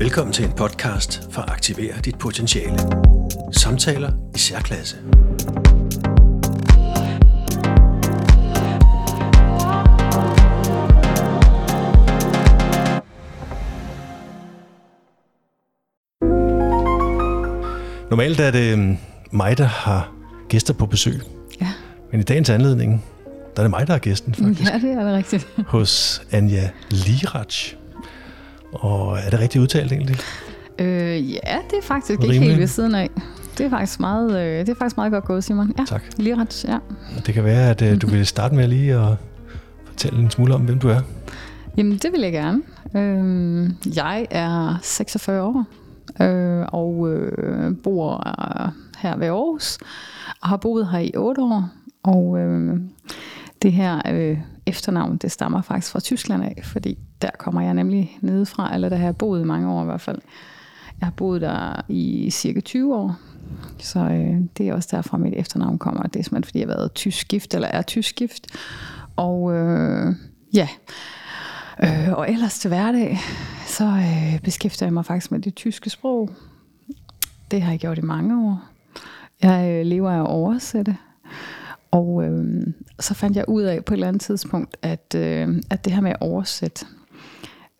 Velkommen til en podcast for at aktivere dit potentiale. Samtaler i særklasse. Normalt er det øhm, mig, der har gæster på besøg. Ja. Men i dagens anledning, der er det mig, der er gæsten faktisk. Ja, det er det rigtigt. Hos Anja Lirach. Og er det rigtigt udtalt egentlig? Øh, ja, det er faktisk ikke Rimelig. helt ved siden af. Det er faktisk meget, øh, det er faktisk meget godt gået, Simon. Ja, Tak. lige ret, ja. Det kan være, at øh, du vil starte med lige at fortælle en smule om, hvem du er. Jamen, det vil jeg gerne. Øh, jeg er 46 år øh, og øh, bor øh, her ved Aarhus og har boet her i 8 år. Og øh, det her øh, efternavn, det stammer faktisk fra Tyskland af, fordi der kommer jeg nemlig nedefra, eller der har jeg boet i mange år i hvert fald. Jeg har boet der i cirka 20 år, så øh, det er også derfra mit efternavn kommer. Det er simpelthen, fordi jeg har været tysk gift, eller er tysk gift. Og øh, ja, øh, og ellers til hverdag, så øh, beskæftiger jeg mig faktisk med det tyske sprog. Det har jeg gjort i mange år. Jeg øh, lever af at oversætte. Og øh, så fandt jeg ud af på et eller andet tidspunkt, at, øh, at det her med at oversætte,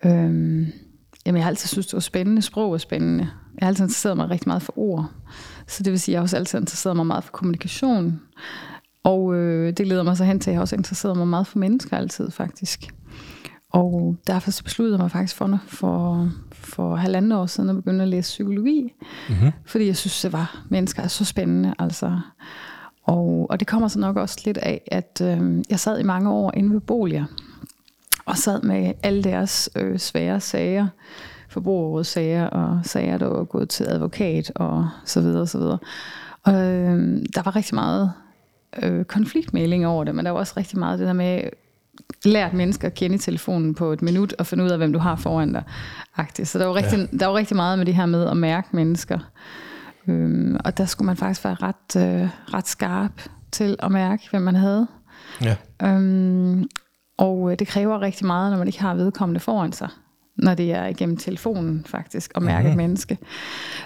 øh, jamen jeg har altid synes, det var spændende. Sprog er spændende. Jeg har altid interesseret mig rigtig meget for ord. Så det vil sige, at jeg har også altid interesseret mig meget for kommunikation. Og øh, det leder mig så hen til, at jeg også interesseret mig meget for mennesker altid faktisk. Og derfor så besluttede jeg mig faktisk for, for, for halvanden år siden at begynde at læse psykologi. Mm-hmm. Fordi jeg synes, det var mennesker er så spændende. Altså. Og, og det kommer så nok også lidt af, at øh, jeg sad i mange år inde ved Bolia, og sad med alle deres øh, svære sager, forbrugerrådssager og sager, der var gået til advokat og så videre og så videre. Og øh, der var rigtig meget øh, konfliktmæling over det, men der var også rigtig meget det der med, lært mennesker at kende telefonen på et minut og finde ud af, hvem du har foran dig. Agtigt. Så der var, rigtig, ja. der var rigtig meget med det her med at mærke mennesker. Øhm, og der skulle man faktisk være ret, øh, ret skarp til at mærke, hvem man havde. Ja. Øhm, og øh, det kræver rigtig meget, når man ikke har vedkommende foran sig. Når det er igennem telefonen faktisk, at mærke Mhm. et menneske.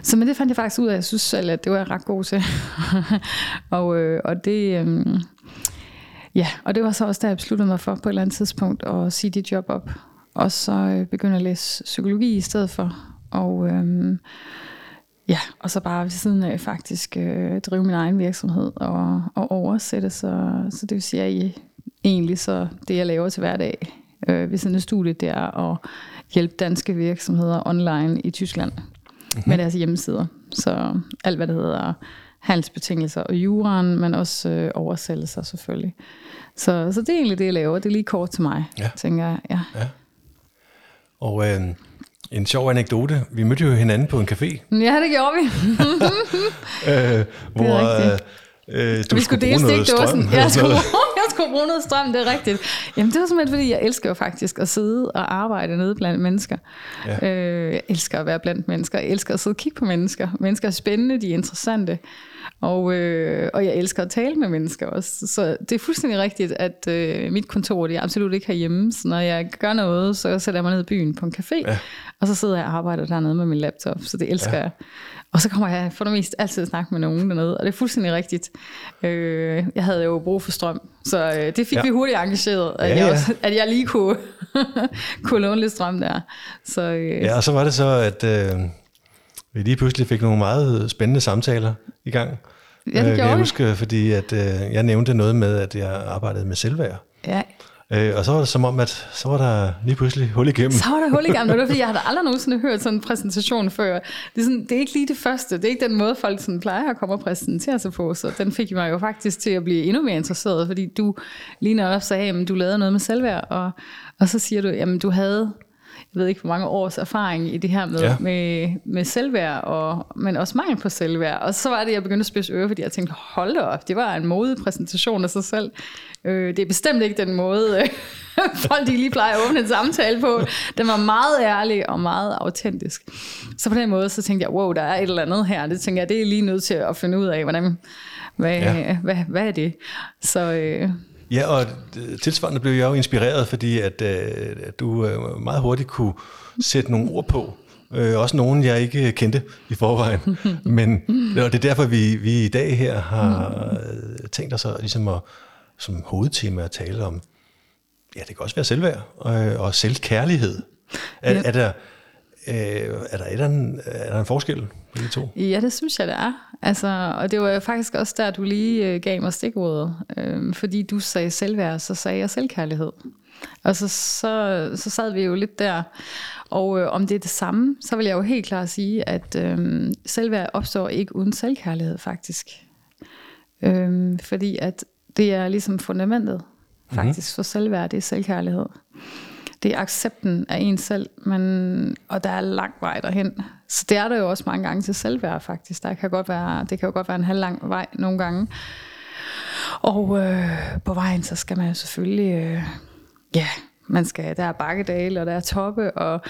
Så men det fandt jeg faktisk ud af, jeg synes selv, at det var jeg ret god til. og, øh, og det... Øh, Ja, og det var så også, da jeg besluttede mig for på et eller andet tidspunkt at sige dit job op. Og så øh, begynde at læse psykologi i stedet for. Og øhm, ja, og så bare ved siden af faktisk øh, drive min egen virksomhed og, og oversætte. Så, så det vil sige, at I, egentlig så det, jeg laver til hverdag øh, ved siden af studiet, det er at hjælpe danske virksomheder online i Tyskland mm-hmm. med deres hjemmesider. Så alt, hvad det hedder handelsbetingelser og juraen, men også øh, oversættelser selvfølgelig. Så, så det er egentlig det, jeg laver. Det er lige kort til mig, Ja. tænker jeg. Ja. Og øh, en sjov anekdote. Vi mødte jo hinanden på en café, ja, det gjorde vi. øh, hvor rigtigt. Øh, du vi skulle skulle dele noget strøm. stikdåsen. eller Jeg sådan skulle, jeg skulle bruge noget strøm, det er rigtigt. Jamen det var simpelthen, fordi jeg elsker jo faktisk at sidde og arbejde nede blandt mennesker. Ja. Øh, jeg elsker at være blandt mennesker. Jeg elsker at sidde og kigge på mennesker. Mennesker er spændende, de er interessante. Og, øh, og jeg elsker at tale med mennesker også. Så det er fuldstændig rigtigt, at øh, mit kontor det er absolut ikke herhjemme. Så når jeg gør noget, så sætter jeg mig ned i byen på en café. Ja. Og så sidder jeg og arbejder dernede med min laptop. Så det elsker ja. jeg. Og så kommer jeg for det meste altid at snakke med nogen dernede. Og det er fuldstændig rigtigt. Øh, jeg havde jo brug for strøm. Så øh, det fik Ja. vi hurtigt engageret. At, Ja, jeg, ja. også, at jeg lige kunne, kunne låne lidt strøm der. Så øh, Ja, og så var det så, at øh, vi lige pludselig fik nogle meget spændende samtaler i gang. Ja, det Øh, kan jeg huske, fordi at, øh, jeg nævnte noget med, at jeg arbejdede med selvværd. ja, Øh, og så var det som om, at så var der lige pludselig hul igennem. Så var der hul i gamle, det var fordi, jeg havde aldrig nogensinde hørt sådan en præsentation før. Det er, sådan, det er ikke lige det første, det er ikke den måde, folk sådan plejer at komme og præsentere sig på, så den fik mig jo faktisk til at blive endnu mere interesseret, fordi du lige netop sagde, at du lavede noget med selvværd, og, og så siger du, jamen du havde jeg ved ikke, hvor mange års erfaring i det her med, Ja. med, med selvværd, og, men også mangel på selvværd. Og så var det, jeg begyndte at spidse øre, fordi jeg tænkte, hold da op, det var en modig præsentation af sig selv. Øh, det er bestemt ikke den måde, øh, folk de lige plejer at åbne en samtale på. Den var meget ærlig og meget autentisk. Så på den måde, så tænkte jeg, wow, der er et eller andet her. Det tænker jeg, det er lige nødt til at finde ud af, hvordan, hvad, ja. hvad, hvad er det? Så øh, Ja, og tilsvarende blev jeg jo inspireret, fordi at, øh, at du øh, meget hurtigt kunne sætte nogle ord på, Øh, også nogen, jeg ikke kendte i forvejen. Men og det er derfor, vi, vi i dag her har øh, tænkt os at, ligesom at, som hovedtema at tale om, ja, det kan også være selvværd og, og selvkærlighed. Er, Ja. er, der, øh, er, der, er, der en, er der en forskel på de to? Ja, det synes jeg, det er. Altså, og det var faktisk også der, du lige øh, gav mig stikordet. Øh, fordi du sagde selvværd, så sagde jeg selvkærlighed. Og så, så, så sad vi jo lidt der. Og øh, om det er det samme, så vil jeg jo helt klart sige, at øh, selvværd opstår ikke uden selvkærlighed, faktisk. Øh, fordi at det er ligesom fundamentet, faktisk, for selvværd, det er selvkærlighed. Det er accepten af en selv, men, og der er lang vej derhen. Så det er der jo også mange gange til selvværd, faktisk. Der kan godt være, det kan jo godt være en halv lang vej nogle gange. Og øh, på vejen, så skal man jo selvfølgelig, øh, ja, man skal, der er bakkedale, og der er toppe, og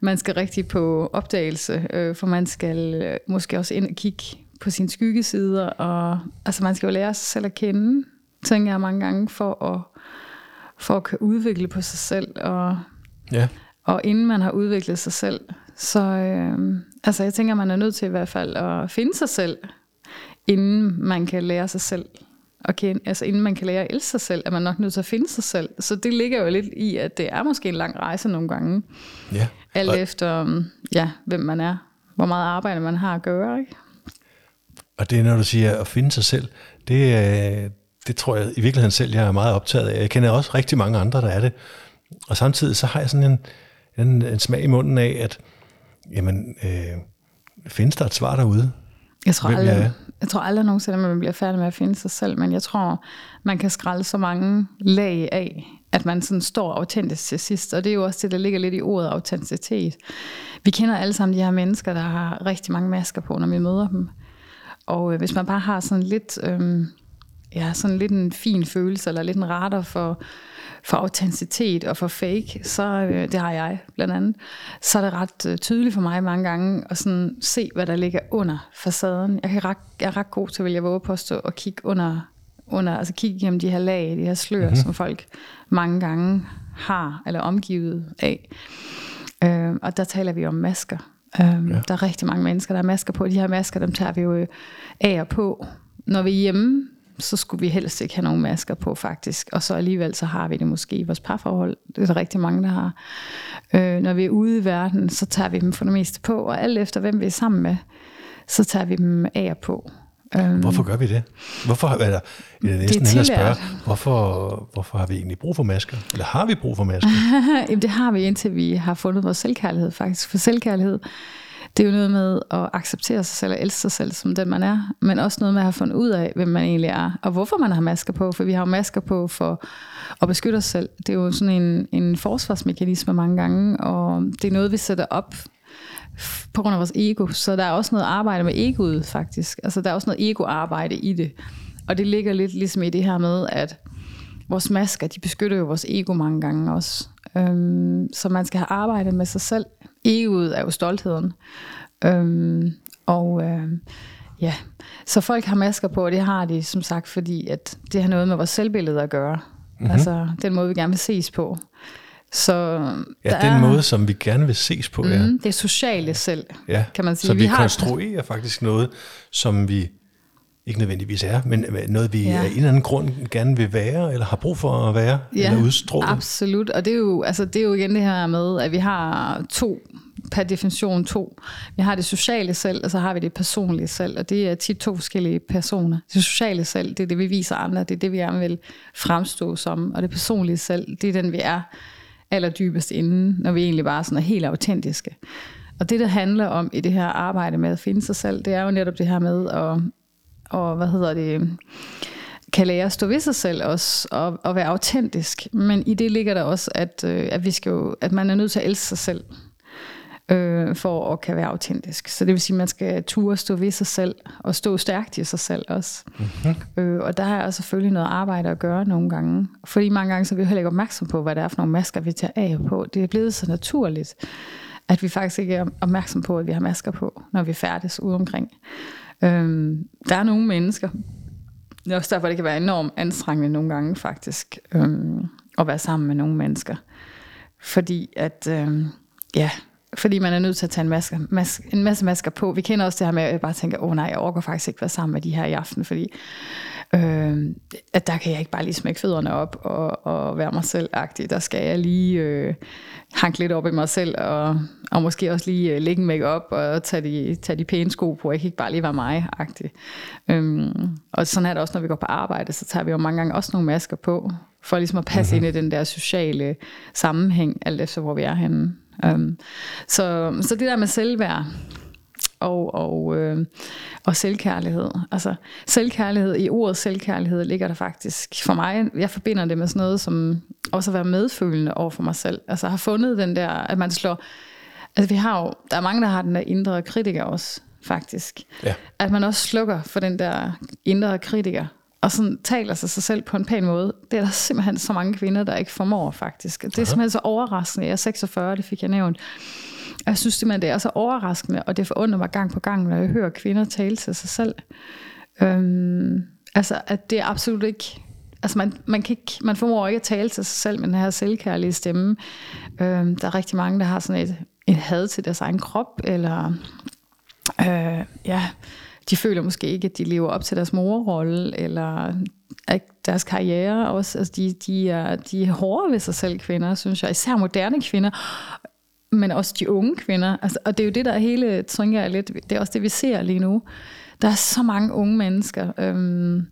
man skal rigtig på opdagelse, øh, for man skal øh, måske også ind og kigge på sine skyggesider, og altså man skal jo lære sig selv at kende, tænker jeg mange gange, for at, for at kunne udvikle på sig selv, og Ja, og inden man har udviklet sig selv, så øh, altså jeg tænker, man er nødt til i hvert fald at finde sig selv, inden man kan lære sig selv at kende, altså inden man kan lære at elske sig selv, er man nok nødt til at finde sig selv. Så det ligger jo lidt i, at det er måske en lang rejse nogle gange, ja. alt Og- efter, øhm, ja, hvem man er, hvor meget arbejde man har at gøre, ikke? Og det er, når du siger at finde sig selv, det, det tror jeg i virkeligheden selv, jeg er meget optaget af. Jeg kender også rigtig mange andre, der er det. Og samtidig så har jeg sådan en, en, en smag i munden af, at jamen, øh, findes der et svar derude? Jeg tror, aldrig, jeg jeg tror aldrig nogensinde, at man bliver færdig med at finde sig selv, men jeg tror, man kan skralde så mange lag af, at man sådan står autentisk til sidst. Og det er jo også det, der ligger lidt i ordet autenticitet. Vi kender alle sammen de her mennesker, der har rigtig mange masker på, når vi møder dem. Og øh, hvis man bare har sådan lidt, øh, ja, sådan lidt en fin følelse, eller lidt en radar for, for autenticitet og for fake, så øh, det har jeg blandt andet, så er det ret øh, tydeligt for mig mange gange at sådan se, hvad der ligger under facaden. Jeg, kan ret, jeg er ret god til, vil jeg våge påstå, at kigge under, under altså kigge igennem de her lag, de her slør, mm-hmm. som folk mange gange har, eller omgivet af. Øh, og der taler vi om masker. Øh, ja. Der er rigtig mange mennesker, der har masker på. De her masker, dem tager vi jo øh, af og på. Når vi er hjemme, så skulle vi helst ikke have nogen masker på faktisk. Og så alligevel, så har vi det måske i vores parforhold. Det er der rigtig mange, der har. Øh, når vi er ude i verden, så tager vi dem for det meste på. Og alt efter, hvem vi er sammen med, så tager vi dem af og på. Øh, Hvorfor gør vi det? Hvorfor er der, jeg er næsten hellere at spørge, hvorfor, hvorfor har vi egentlig brug for masker? Eller har vi brug for masker? Jamen, det har vi, indtil vi har fundet vores selvkærlighed faktisk. For selvkærlighed, det er jo noget med at acceptere sig selv og elske sig selv som den man er, men også noget med at have fundet ud af, hvem man egentlig er, og hvorfor man har masker på, for vi har jo masker på for at beskytte os selv. Det er jo sådan en, en forsvarsmekanisme mange gange, og det er noget, vi sætter op på grund af vores ego, så der er også noget arbejde med egoet faktisk. Altså der er også noget ego-arbejde i det, og det ligger lidt ligesom i det her med, at vores masker, de beskytter jo vores ego mange gange også. Øhm, så man skal have arbejdet med sig selv. Egoet er jo stoltheden. Øhm, og øhm, ja, så folk har masker på, og det har de som sagt, fordi at det har noget med vores selvbillede at gøre. Mm-hmm. Altså den måde, vi gerne vil ses på. Så Ja, den er, måde, som vi gerne vil ses på, ja. Mm, det sociale selv, ja. kan man sige. Så vi, Vi har- konstruerer faktisk noget, som vi ikke nødvendigvis er, men noget, vi Ja. af en eller anden grund gerne vil være, eller har brug for at være, eller udstråle. absolut. Og det er, jo, altså, det er jo igen det her med, at vi har to, per definition to. Vi har det sociale selv, og så har vi det personlige selv, og det er tit to forskellige personer. Det sociale selv, det er det, vi viser andre, det er det, vi gerne vil fremstå som, og det personlige selv, det er den, vi er allerdybest inden, når vi egentlig bare sådan er helt autentiske. Og det, det handler om i det her arbejde med at finde sig selv, det er jo netop det her med at, og hvad hedder det, kan lære at stå ved sig selv også, og, og være autentisk. Men i det ligger der også, at, øh, at, vi skal jo, at man er nødt til at elske sig selv, øh, for at kan være autentisk. Så det vil sige, at man skal ture stå ved sig selv, og stå stærkt i sig selv også. Mm-hmm. Øh, og der har jeg selvfølgelig noget arbejde at gøre nogle gange. Fordi mange gange så er vi heller ikke opmærksom på, hvad det er for nogle masker, vi tager af på. Det er blevet så naturligt, at vi faktisk ikke er opmærksom på, at vi har masker på, når vi færdes ude omkring. Øhm, der er nogle mennesker, det er også derfor, det kan være enormt anstrengende nogle gange faktisk, øhm, at være sammen med nogle mennesker. Fordi at, øhm, ja, fordi man er nødt til at tage en maske, maske, en masse masker på. Vi kender også det her med, at jeg bare tænker, åh oh, nej, jeg overgår faktisk ikke være sammen med de her i aften, fordi øh, at der kan jeg ikke bare lige smække fødderne op og, og være mig selv-agtig. Der skal jeg lige øh, hanke lidt op i mig selv, og, og måske også lige øh, lægge make op og tage de, tage de pæne sko på. Jeg kan ikke bare lige være mig-agtig. Øh, og sådan er det også, når vi går på arbejde, så tager vi jo mange gange også nogle masker på, for ligesom at passe mm-hmm. ind i den der sociale sammenhæng, alt efter hvor vi er henne. Um, så, så det der med selvværd og, og, øh, og selvkærlighed. Altså selvkærlighed, i ordet selvkærlighed ligger der faktisk, for mig, jeg forbinder det med sådan noget som også at være medfølende over for mig selv. Altså har fundet den der, at man slår, altså vi har jo, der er mange, der har den der indre kritiker også, faktisk. Ja. At man også slukker for den der indre kritiker, og sådan taler sig sig selv på en pæn måde. Det er der simpelthen så mange kvinder, der ikke formår faktisk. Det er Aha. simpelthen så overraskende. Jeg er 46, det fik jeg nævnt. Jeg synes simpelthen, det er så overraskende, og det forundrer mig gang på gang, når jeg hører kvinder tale til sig selv. Øhm, altså, at det er absolut ikke... Altså, man, man, kan ikke, man formår ikke at tale til sig selv med den her selvkærlige stemme. Øhm, der er rigtig mange, der har sådan et, et had til deres egen krop, eller... Øh, ja, de føler måske ikke, at de lever op til deres morrolle, eller at deres karriere også. Altså de, de, er, de er hårde ved sig selv, kvinder, synes jeg. Især moderne kvinder, men også de unge kvinder. Altså, og det er jo det, der er hele, tænker jeg lidt, det er også det, vi ser lige nu. Der er så mange unge mennesker, øhm,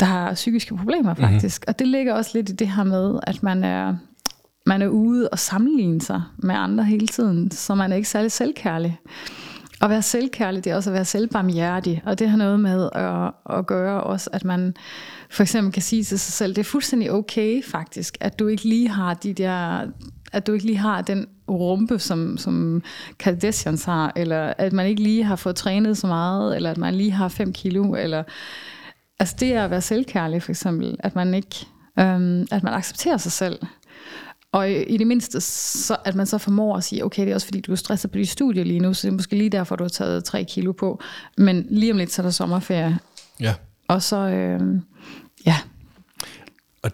der har psykiske problemer mhm. faktisk. Mm-hmm. Og det ligger også lidt i det her med, at man er, man er ude og sammenligne sig med andre hele tiden, så man er ikke særlig selvkærlig. At være selvkærlig, det er også at være selvbarmhjertig, og det har noget med at, at gøre også, at man for eksempel kan sige til sig selv, det er fuldstændig okay faktisk, at du ikke lige har de der, at du ikke lige har den rumpe, som, som Kardashians har, eller at man ikke lige har fået trænet så meget, eller at man lige har 5 kilo, eller altså det er at være selvkærlig for eksempel, at man ikke, øhm, at man accepterer sig selv, og i det mindste, så, at man så formår at sige, okay, det er også fordi, du er stresset på dit studie lige nu, så det er måske lige derfor, du har taget 3 kilo på. Men lige om lidt, så er der sommerferie. Ja. Og så, øh, ja. Og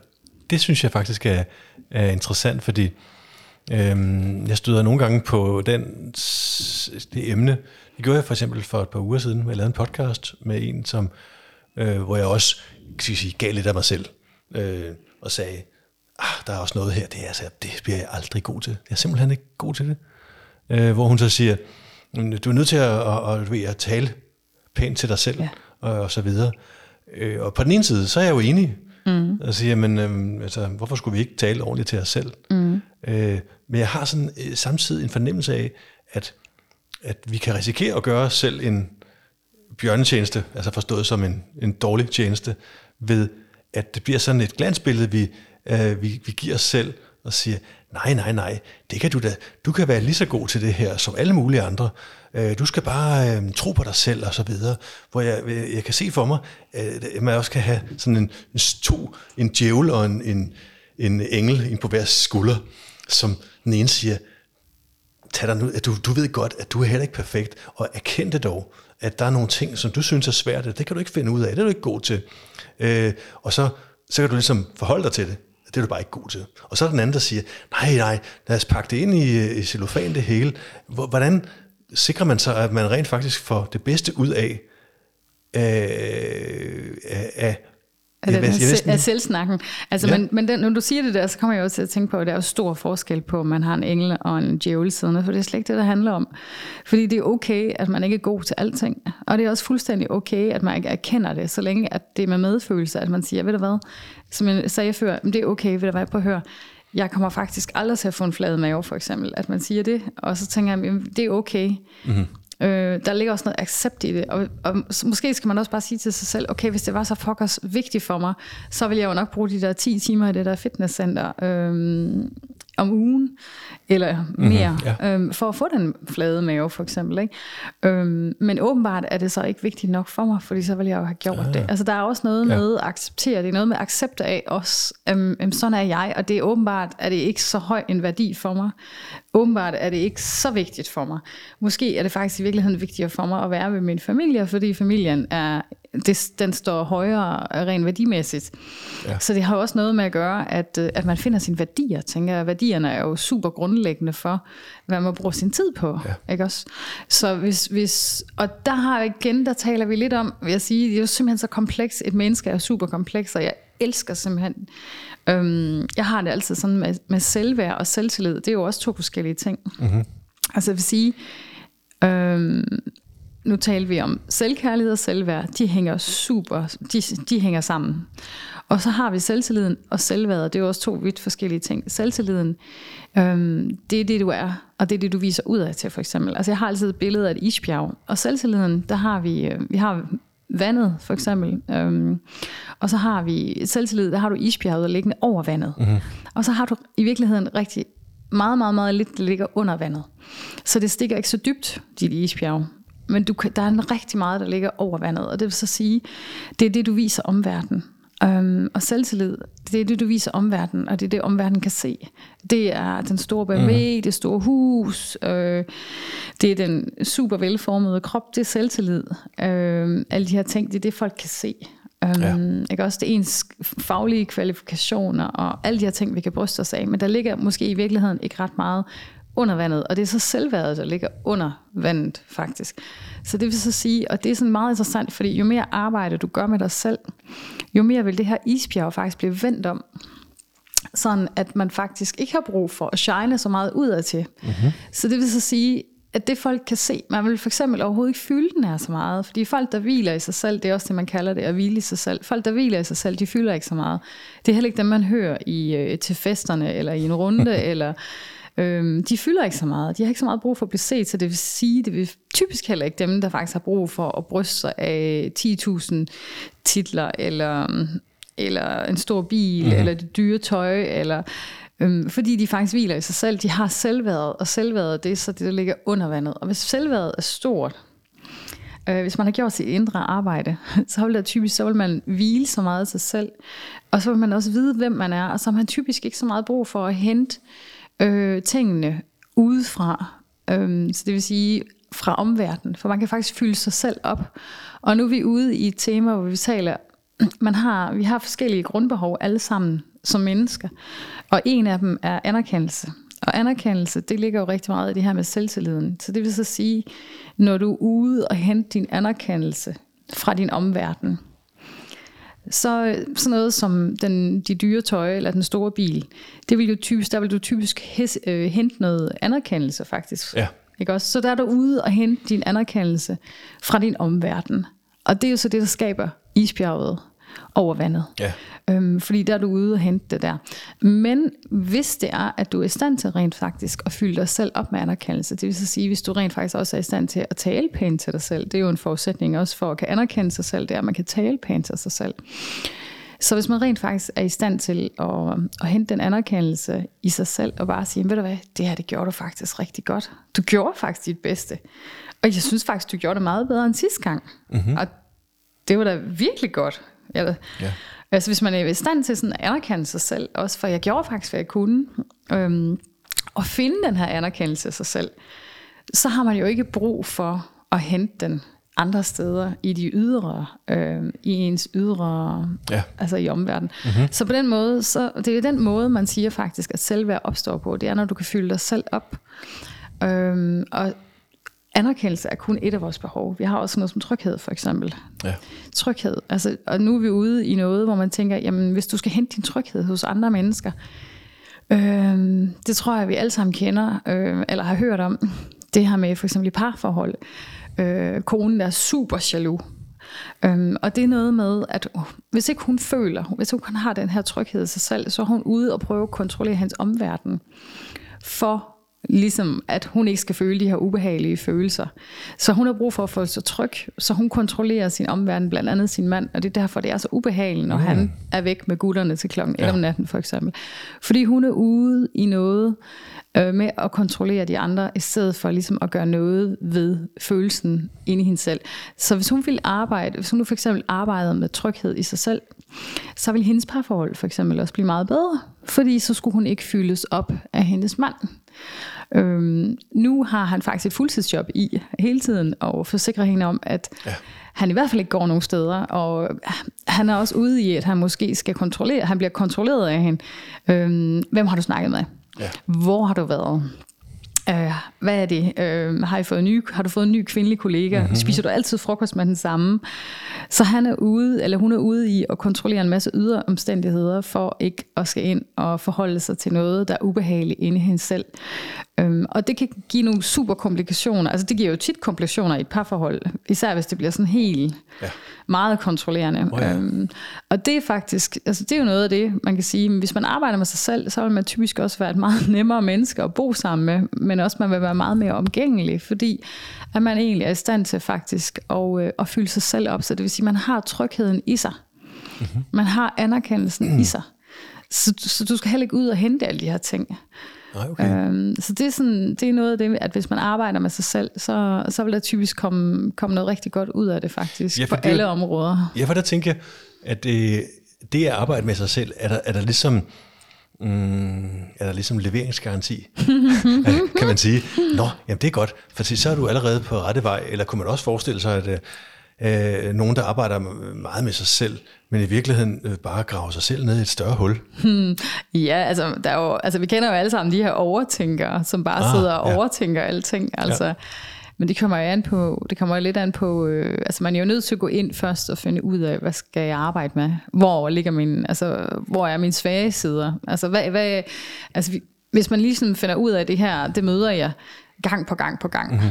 det synes jeg faktisk er, er interessant, fordi øh, jeg støder nogle gange på den, det emne. Det gjorde jeg for eksempel for et par uger siden, jeg lavede en podcast med en, som, øh, hvor jeg også skal sige, gav lidt af mig selv, øh, og sagde, ah, der er også noget her, det, er, altså, det bliver jeg aldrig god til. Jeg er simpelthen ikke god til det. Øh, hvor hun så siger, du er nødt til at, at, at, at tale pænt til dig selv, ja. og, og så videre. Øh, og på den ene side, så er jeg jo enig, mm. og siger, men øh, altså, hvorfor skulle vi ikke tale ordentligt til os selv? Mm. Øh, men jeg har sådan øh, samtidig en fornemmelse af, at, at vi kan risikere at gøre os selv en bjørnetjeneste, altså forstået som en, en dårlig tjeneste, ved at det bliver sådan et glansbillede, vi øh, vi, vi giver os selv og siger, nej, nej, nej, det kan du da. Du kan være lige så god til det her som alle mulige andre. Øh, du skal bare øh, tro på dig selv og så videre. Hvor jeg, øh, jeg kan se for mig, øh, at man også kan have sådan en, en to, en djævel og en, en, en engel en på hver skulder, som den ene siger, tag dig nu, at du, du ved godt, at du er heller ikke perfekt, og erkend det dog, at der er nogle ting, som du synes er svært, det kan du ikke finde ud af, det er du ikke god til. Øh, og så, så kan du ligesom forholde dig til det. Det er du bare ikke god til. Og så er der den anden, der siger, nej, nej, lad os pakke det ind i, øh, i cellofan det hele. Hvordan sikrer man sig, at man rent faktisk får det bedste ud af, af, af af, den, af selvsnakken. Altså, ja. men, men den, når du siger det der, så kommer jeg også til at tænke på, at der er jo stor forskel på, om man har en engel og en djævel siddende, for det er slet ikke det, der handler om. Fordi det er okay, at man ikke er god til alting. Og det er også fuldstændig okay, at man ikke erkender det, så længe at det er med medfølelse, at man siger, ved du hvad, som jeg sagde før, det er okay, ved du hvad, på at høre, jeg kommer faktisk aldrig til at få en flad mave, for eksempel. At man siger det, og så tænker jeg, det er okay. Mm-hmm. Øh, der ligger også noget accept i det, og, og måske skal man også bare sige til sig selv, okay, hvis det var så fuckers vigtigt for mig, så vil jeg jo nok bruge de der 10 timer i det der fitnesscenter øh, om ugen, eller mhm, mere, mm-hmm, ja. øhm, for at få den flade mave for eksempel. Ikke? Øhm, men åbenbart er det så ikke vigtigt nok for mig, fordi så vil jeg jo have gjort ja. det. Altså der er også noget ja. med at acceptere, det er noget med accept af os, øhm, øhm, sådan er jeg, og det er åbenbart, at det ikke så høj en værdi for mig, åbenbart er det ikke så vigtigt for mig. Måske er det faktisk i virkeligheden vigtigere for mig at være med min familie, fordi familien er, det, den står højere rent værdimæssigt. Ja. Så det har også noget med at gøre, at, øh, at man finder sine værdier. Tænker jeg, værdierne er jo super grundlæggende for, hvad man bruger sin tid på. Ja. Ikke også? Så hvis, hvis, og der har igen, der taler vi lidt om, vil jeg sige, det er jo simpelthen så kompleks. Et menneske er super kompleks, og jeg elsker simpelthen Øhm, jeg har det altid sådan med, med selvværd og selvtillid. Det er jo også to forskellige ting. Mm-hmm. Altså jeg vil sige, øhm, nu taler vi om selvkærlighed og selvværd. De hænger super, de, de hænger sammen. Og så har vi selvtilliden og selvværdet. Det er jo også to vidt forskellige ting. Selvtilliden, øhm, det er det, du er, og det er det, du viser ud af til, for eksempel. Altså jeg har altid et billede af et isbjerg. Og selvtilliden, der har vi, øh, vi har vandet, for eksempel. Øhm, og så har vi selvtillid, der har du isbjerget liggende over vandet. Mm-hmm. Og så har du i virkeligheden rigtig meget, meget, meget lidt, der ligger under vandet. Så det stikker ikke så dybt, dit isbjerg. Men du, der er en rigtig meget, der ligger over vandet. Og det vil så sige, det er det, du viser omverdenen. Um, og selvtillid, det er det, du viser omverdenen, og det er det, omverdenen kan se. Det er den store BMW, mm. det store hus, øh, det er den super velformede krop, det er selvtillid. Øh, alle de her ting, det er det, folk kan se. Um, ja. ikke også det er ens faglige kvalifikationer og alle de her ting, vi kan bryste os af. Men der ligger måske i virkeligheden ikke ret meget under vandet, og det er så selvværdet, der ligger under vandet faktisk. Så det vil så sige, og det er sådan meget interessant, fordi jo mere arbejde du gør med dig selv, jo mere vil det her isbjerg faktisk blive vendt om. Sådan at man faktisk ikke har brug for at shine så meget udad til. Mm-hmm. Så det vil så sige, at det folk kan se, man vil for eksempel overhovedet ikke fylde den her så meget, fordi folk, der hviler i sig selv, det er også det, man kalder det, at hvile i sig selv. Folk, der hviler i sig selv, de fylder ikke så meget. Det er heller ikke dem, man hører i, øh, til festerne, eller i en runde, eller Øhm, de fylder ikke så meget. De har ikke så meget brug for at blive set, så det vil sige, det vil typisk heller ikke dem, der faktisk har brug for at bryste sig af 10.000 titler, eller, eller en stor bil, mm-hmm. eller det dyre tøj, eller øhm, fordi de faktisk hviler i sig selv. De har selvværdet, og selvværdet det er så det, der ligger under vandet. Og hvis selvværdet er stort, Øh, hvis man har gjort sit indre arbejde, så vil, det typisk, så vil man hvile så meget af sig selv, og så vil man også vide, hvem man er, og så har man typisk ikke så meget brug for at hente øh, øh, tingene udefra. Øh, så det vil sige fra omverdenen, for man kan faktisk fylde sig selv op. Og nu er vi ude i et tema, hvor vi taler, man har, vi har forskellige grundbehov alle sammen som mennesker, og en af dem er anerkendelse. Og anerkendelse, det ligger jo rigtig meget i det her med selvtilliden. Så det vil så sige, når du er ude og hente din anerkendelse fra din omverden, så sådan noget som den, de dyre tøj eller den store bil, det vil jo typisk, der vil du typisk hes, øh, hente noget anerkendelse faktisk. Ja. Ikke også? Så der er du ude og hente din anerkendelse fra din omverden. Og det er jo så det, der skaber isbjerget over vandet. Ja. Øhm, fordi der er du ude og hente det der. Men hvis det er, at du er i stand til rent faktisk at fylde dig selv op med anerkendelse, det vil så sige, hvis du rent faktisk også er i stand til at tale pænt til dig selv, det er jo en forudsætning også for at kan anerkende sig selv, det er, at man kan tale pænt til sig selv. Så hvis man rent faktisk er i stand til at, at hente den anerkendelse i sig selv, og bare sige, ved du hvad, det her det gjorde du faktisk rigtig godt. Du gjorde faktisk dit bedste. Og jeg synes faktisk, du gjorde det meget bedre end sidste gang. Mm-hmm. Og det var da virkelig godt. Eller, ja. Altså hvis man er i stand til sådan at anerkende sig selv, også for jeg gjorde faktisk, hvad jeg kunne, øhm, og finde den her anerkendelse af sig selv, så har man jo ikke brug for at hente den andre steder i de ydre, øh, i ens ydre, ja. altså i omverdenen. Mm-hmm. Så på den måde, så det er den måde, man siger faktisk, at selvværd opstår på. Det er, når du kan fylde dig selv op. Øhm, og anerkendelse er kun et af vores behov. Vi har også noget som tryghed, for eksempel. Ja. Tryghed. Altså, og nu er vi ude i noget, hvor man tænker, jamen hvis du skal hente din tryghed hos andre mennesker, øh, det tror jeg, vi alle sammen kender, øh, eller har hørt om. Det her med for eksempel i parforhold. Øh, konen er super jaloux. Øhm, og det er noget med, at uh, hvis ikke hun føler, hvis hun har den her tryghed i sig selv, så er hun ude og prøve at kontrollere hans omverden for Ligesom at hun ikke skal føle de her ubehagelige følelser. Så hun har brug for at føle sig tryg, så hun kontrollerer sin omverden, blandt andet sin mand, og det er derfor, det er så ubehageligt, når mm. han er væk med gutterne til klokken 11 ja. om natten for eksempel. Fordi hun er ude i noget øh, med at kontrollere de andre, i stedet for ligesom at gøre noget ved følelsen inde i hende selv. Så hvis hun vil arbejde, hvis hun nu for eksempel arbejdede med tryghed i sig selv, så vil hendes parforhold for eksempel også blive meget bedre, fordi så skulle hun ikke fyldes op af hendes mand. Øhm, nu har han faktisk et fuldtidsjob i hele tiden, og forsikrer hende om, at ja. han i hvert fald ikke går nogen steder, og han er også ude i, at han måske skal kontrollere, han bliver kontrolleret af hende. Øhm, hvem har du snakket med? Ja. Hvor har du været? Øh, hvad er det? Øh, har, I fået ny, har du fået en ny kvindelig kollega? Mm-hmm. Spiser du altid frokost med den samme? Så han er ude, eller hun er ude i at kontrollere en masse ydre omstændigheder, for ikke at skal ind og forholde sig til noget, der er ubehageligt inde i hende selv. Øhm, og det kan give nogle super komplikationer. Altså det giver jo tit komplikationer i et parforhold, især hvis det bliver sådan helt ja. meget kontrollerende. Oh, ja. øhm, og det er faktisk, altså det er jo noget af det, man kan sige, hvis man arbejder med sig selv, så vil man typisk også være et meget nemmere menneske at bo sammen med, men også man vil være meget mere omgængelig, fordi at man egentlig er i stand til faktisk at, øh, at fylde sig selv op. Så det vil sige, at man har trygheden i sig. Mm-hmm. Man har anerkendelsen mm. i sig. Så, så du skal heller ikke ud og hente alle de her ting. Nej, okay. øhm, så det er, sådan, det er noget af det, at hvis man arbejder med sig selv, så, så vil der typisk komme, komme noget rigtig godt ud af det faktisk, ja, på det, alle områder. Ja, for der tænker jeg, at det, det at arbejde med sig selv, er der, er der ligesom... Mm, er der ligesom leveringsgaranti, kan man sige. Nå, jamen det er godt, for så er du allerede på rette vej, eller kunne man også forestille sig, at øh, nogen, der arbejder meget med sig selv, men i virkeligheden øh, bare graver sig selv ned i et større hul. Hmm. Ja, altså, der er jo, altså vi kender jo alle sammen de her overtænkere, som bare ah, sidder og ja. overtænker alting. Altså, ja. Men det kommer jo an på, det kommer jo lidt an på, øh, altså man er jo nødt til at gå ind først og finde ud af, hvad skal jeg arbejde med? Hvor ligger min, altså hvor er mine svage sider? Altså hvad, hvad altså hvis man ligesom finder ud af det her, det møder jeg gang på gang på gang. Mm-hmm.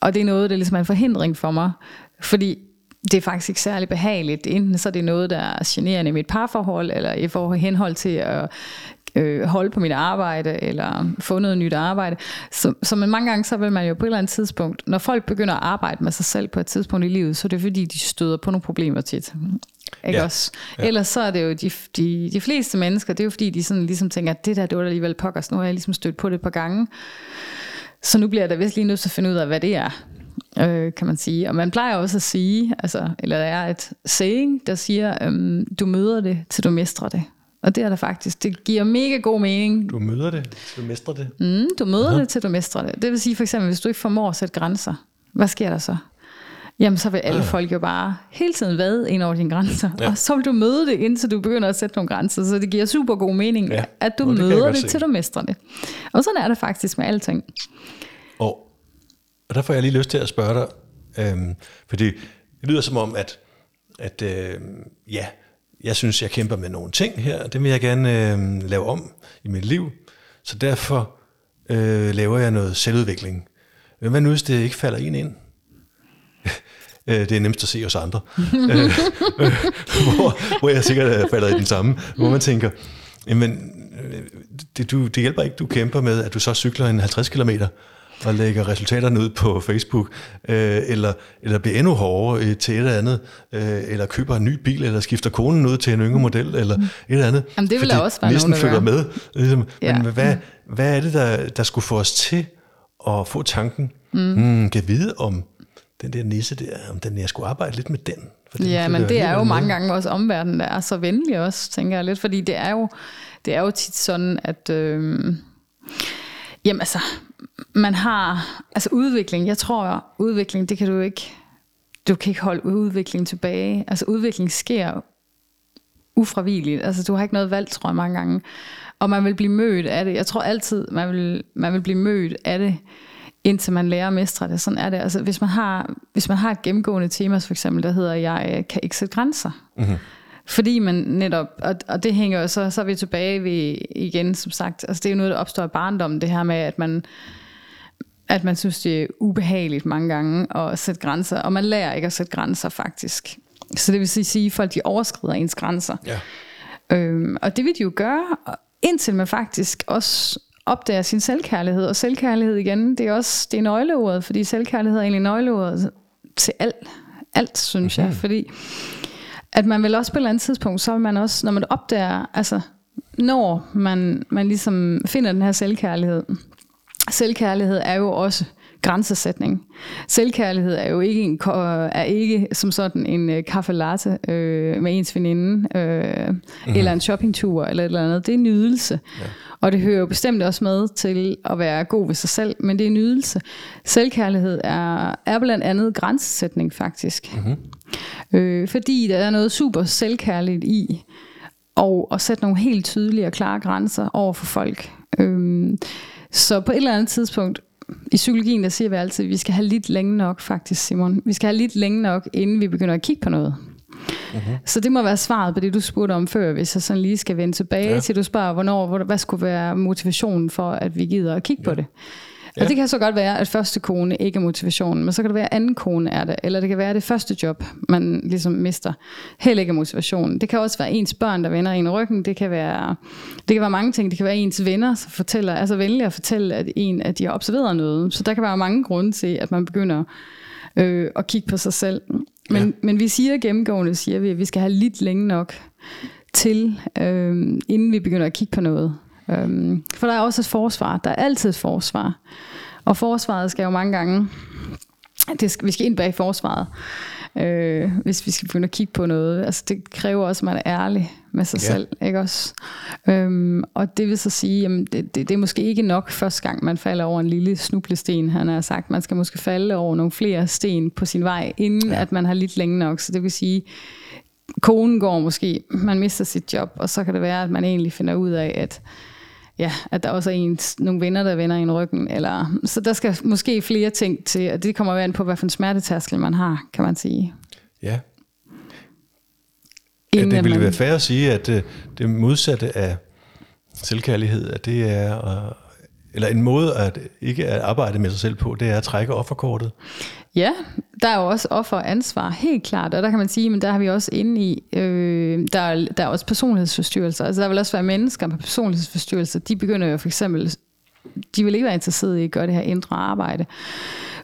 Og det er noget, der ligesom er en forhindring for mig, fordi det er faktisk ikke særlig behageligt. Enten så er det noget, der er generende i mit parforhold, eller i forhold henhold til at øh, holde på mit arbejde, eller få noget nyt arbejde. Så, så mange gange, så vil man jo på et eller andet tidspunkt, når folk begynder at arbejde med sig selv på et tidspunkt i livet, så er det fordi, de støder på nogle problemer tit. Ikke ja. også? Ja. Ellers så er det jo de, de, de fleste mennesker, det er jo fordi, de sådan ligesom tænker, at det der, det var alligevel pokkers, nu har jeg ligesom stødt på det et par gange. Så nu bliver jeg da vist lige nødt til at finde ud af, hvad det er øh, kan man sige. Og man plejer også at sige, altså, eller der er et saying, der siger, øhm, du møder det, til du mestrer det. Og det er der faktisk. Det giver mega god mening. Du møder det, til du mestrer det? Mm, du møder uh-huh. det, til du mestrer det. Det vil sige for eksempel, hvis du ikke formår at sætte grænser, hvad sker der så? Jamen, så vil alle uh. folk jo bare hele tiden vade ind over dine grænser. Ja. Og så vil du møde det, indtil du begynder at sætte nogle grænser. Så det giver super god mening, ja. at du det møder det, til du mestrer det. Og sådan er det faktisk med alting. Og der får jeg lige lyst til at spørge dig, øhm, fordi det lyder som om, at, at øh, ja, jeg synes, jeg kæmper med nogle ting her, det vil jeg gerne øh, lave om i mit liv, så derfor øh, laver jeg noget selvudvikling. Hvad nu, hvis det ikke falder en ind? Øh, det er nemmest at se os andre. Øh, øh, hvor, hvor jeg sikkert falder i den samme. Hvor man tænker, jamen, det, du, det hjælper ikke, du kæmper med, at du så cykler en 50 kilometer, og lægger resultaterne ud på Facebook, øh, eller, eller bliver endnu hårdere øh, til et eller andet, øh, eller køber en ny bil, eller skifter konen ud til en yngre model, eller mm. et eller andet. Jamen det vil jeg også være nogen, følger med. Ligesom, ja. Men hvad, hvad er det, der, der skulle få os til at få tanken, mm. hmm, kan vide om den der nisse der, om den, jeg skulle arbejde lidt med den. For den ja, men det er jo mange gange også omverdenen, der er så venlig også, tænker jeg lidt, fordi det er jo, det er jo tit sådan, at... Øh, Jamen altså, man har, altså udvikling, jeg tror, udvikling, det kan du ikke, du kan ikke holde udvikling tilbage. Altså udvikling sker ufravilligt. Altså du har ikke noget valg, tror jeg, mange gange. Og man vil blive mødt af det. Jeg tror altid, man vil, man vil blive mødt af det, indtil man lærer at mestre det. Sådan er det. Altså hvis man har, hvis man har et gennemgående tema, for eksempel, der hedder, jeg kan ikke sætte grænser. Mm-hmm. Fordi man netop, og, og det hænger jo så, så er vi tilbage ved igen, som sagt, altså det er jo noget, der opstår i barndommen, det her med, at man, at man synes, det er ubehageligt mange gange at sætte grænser, og man lærer ikke at sætte grænser faktisk. Så det vil sige, at folk de overskrider ens grænser. Ja. Øhm, og det vil de jo gøre, indtil man faktisk også opdager sin selvkærlighed. Og selvkærlighed igen, det er også det er nøgleordet, fordi selvkærlighed er egentlig nøgleordet til alt, alt synes mm-hmm. jeg. Fordi at man vil også på et eller andet tidspunkt, så vil man også, når man opdager, altså når man, man ligesom finder den her selvkærlighed, selvkærlighed er jo også grænsesætning. Selvkærlighed er jo ikke, en, er ikke som sådan en kaffe latte øh, med ens veninde, øh, mm-hmm. eller en shoppingtur, eller et eller andet. Det er nydelse. Ja. Og det hører jo bestemt også med til at være god ved sig selv, men det er en ydelse. Selvkærlighed er, er blandt andet grænsesætning faktisk. Mm-hmm. Øh, fordi der er noget super selvkærligt i og at sætte nogle helt tydelige og klare grænser over for folk. Øh, så på et eller andet tidspunkt, i psykologien, der siger vi altid, at vi skal have lidt længe nok, faktisk, Simon. Vi skal have lidt længe nok, inden vi begynder at kigge på noget. Uh-huh. Så det må være svaret på det, du spurgte om før, hvis jeg sådan lige skal vende tilbage ja. til, du spørger, hvornår, hvad skulle være motivationen for, at vi gider at kigge ja. på det. Ja. Og det kan så godt være, at første kone ikke er motivationen, men så kan det være, at anden kone er det, eller det kan være, at det første job, man ligesom mister, heller ikke er motivationen. Det kan også være ens børn, der vender en i ryggen. Det kan være, det kan være mange ting. Det kan være ens venner, som fortæller, altså vælger at fortælle, at en, at de har observeret noget. Så der kan være mange grunde til, at man begynder øh, at kigge på sig selv. Men, ja. men vi siger gennemgående, siger vi, at vi skal have lidt længe nok til, øh, inden vi begynder at kigge på noget. Øh, for der er også et forsvar. Der er altid et forsvar. Og forsvaret skal jo mange gange, det skal, vi skal ind bag forsvaret, øh, hvis vi skal begynde at kigge på noget. Altså det kræver også, at man er ærlig med sig ja. selv, ikke også? Øhm, og det vil så sige, at det, det, det er måske ikke nok første gang, man falder over en lille snublesten. Han har sagt, man skal måske falde over nogle flere sten på sin vej, inden ja. at man har lidt længe nok. Så det vil sige, konen går måske, man mister sit job, og så kan det være, at man egentlig finder ud af, at ja, at der også er en, nogle venner, der vender en ryggen. Eller, så der skal måske flere ting til, og det kommer an på, hvad for en smertetærskel man har, kan man sige. Ja. ja det ville man... være fair at sige, at det, det modsatte af selvkærlighed, at det er, eller en måde at ikke at arbejde med sig selv på, det er at trække offerkortet. Ja, der er jo også offeransvar, helt klart, og der kan man sige, men der har vi også inde i, øh, der, er, der er også personlighedsforstyrrelser, altså der vil også være mennesker med personlighedsforstyrrelser, de begynder jo for eksempel, de vil ikke være interesserede i at gøre det her indre arbejde,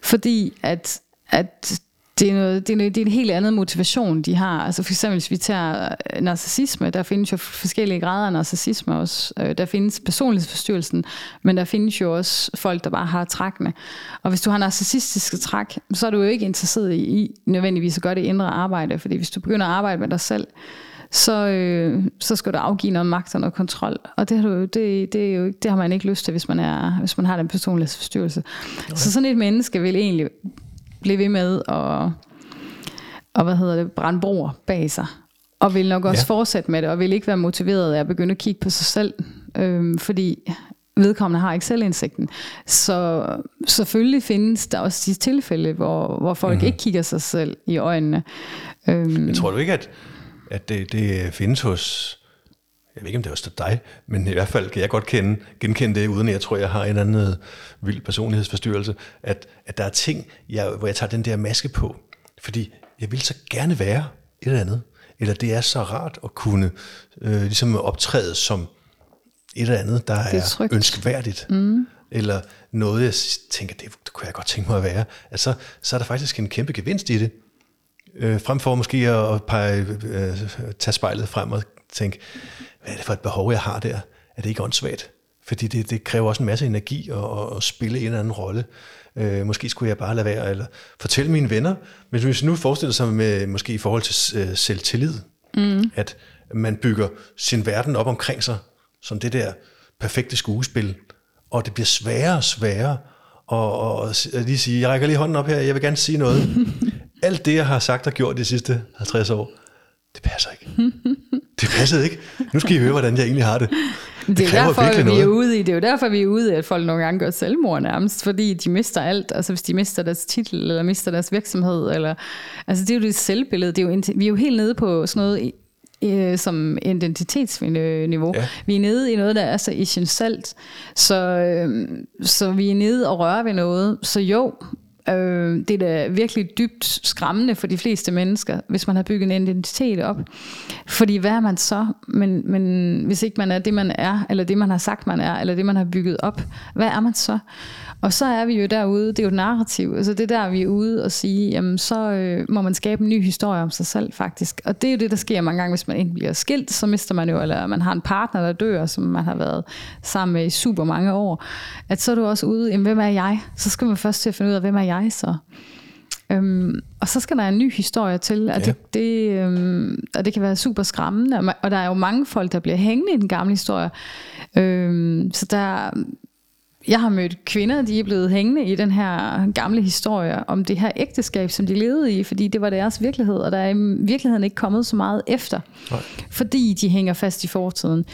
fordi at, at det er, noget, det, er noget, det er en helt anden motivation, de har. Altså for eksempel, hvis vi tager øh, narcissisme, der findes jo forskellige grader af narcissisme også. Øh, der findes personlighedsforstyrrelsen, men der findes jo også folk, der bare har trækkene. Og hvis du har narcissistiske træk, så er du jo ikke interesseret i nødvendigvis at gøre det indre arbejde, fordi hvis du begynder at arbejde med dig selv, så, øh, så skal du afgive noget magt og noget kontrol. Og det har, du, det, det, er jo, det har man ikke lyst til, hvis man, er, hvis man har den personlighedsforstyrrelse. Okay. Så sådan et menneske vil egentlig blive ved med at og hvad hedder det, brænde broer bag sig. Og vil nok også ja. fortsætte med det, og vil ikke være motiveret af at begynde at kigge på sig selv, øhm, fordi vedkommende har ikke selvindsigten. Så selvfølgelig findes der også de tilfælde, hvor, hvor folk mm-hmm. ikke kigger sig selv i øjnene. Øhm, Men tror du ikke, at, at det, det findes hos jeg ved ikke, om det er også dig, men i hvert fald kan jeg godt kende, genkende det, uden at jeg tror, jeg har en anden vild personlighedsforstyrrelse, at, at der er ting, jeg, hvor jeg tager den der maske på, fordi jeg vil så gerne være et eller andet, eller det er så rart at kunne øh, ligesom optræde som et eller andet, der er, er ønskværdigt, mm. eller noget, jeg tænker, det, det kunne jeg godt tænke mig at være, altså, så er der faktisk en kæmpe gevinst i det, øh, frem for måske at pege, øh, tage spejlet frem og tænke, hvad er det for et behov, jeg har der? Er det ikke åndssvagt? Fordi det, det kræver også en masse energi at, at spille en eller anden rolle. Øh, måske skulle jeg bare lade være, eller fortælle mine venner. Men hvis nu forestiller sig med, måske i forhold til øh, selvtillid, mm. at man bygger sin verden op omkring sig, som det der perfekte skuespil, og det bliver sværere og sværere, og, og, og lige sige, jeg rækker lige hånden op her, jeg vil gerne sige noget. Alt det, jeg har sagt og gjort de sidste 50 år, det passer ikke. Det passede ikke. Nu skal I høre, hvordan jeg egentlig har det. Det, det er derfor, vi noget. er ude i, det er jo derfor, vi er ude i, at folk nogle gange gør selvmord nærmest, fordi de mister alt. Altså hvis de mister deres titel, eller mister deres virksomhed, eller, altså det er jo det selvbillede. Det er jo, vi er jo helt nede på sådan noget øh, som identitetsniveau. Ja. Vi er nede i noget, der er så essentielt. Så, øh, så vi er nede og rører ved noget. Så jo, Øh, det er da virkelig dybt skræmmende for de fleste mennesker, hvis man har bygget en identitet op. Fordi hvad er man så? Men, men hvis ikke man er det, man er, eller det, man har sagt, man er, eller det, man har bygget op, hvad er man så? Og så er vi jo derude, det er jo et narrativ, altså det er der, vi er ude og sige, jamen så øh, må man skabe en ny historie om sig selv faktisk. Og det er jo det, der sker mange gange, hvis man enten bliver skilt, så mister man jo, eller man har en partner, der dør, som man har været sammen med i super mange år, at så er du også ude, jamen hvem er jeg? Så skal man først til at finde ud af, hvem er jeg så? Øhm, og så skal der en ny historie til, og, Ja. det, det, øhm, og det kan være super skræmmende, og, der er jo mange folk, der bliver hængende i den gamle historie. Øhm, så der, jeg har mødt kvinder, de er blevet hængende i den her gamle historie om det her ægteskab, som de levede i, fordi det var deres virkelighed, og der er i virkeligheden ikke kommet så meget efter, Nej. fordi de hænger fast i fortiden.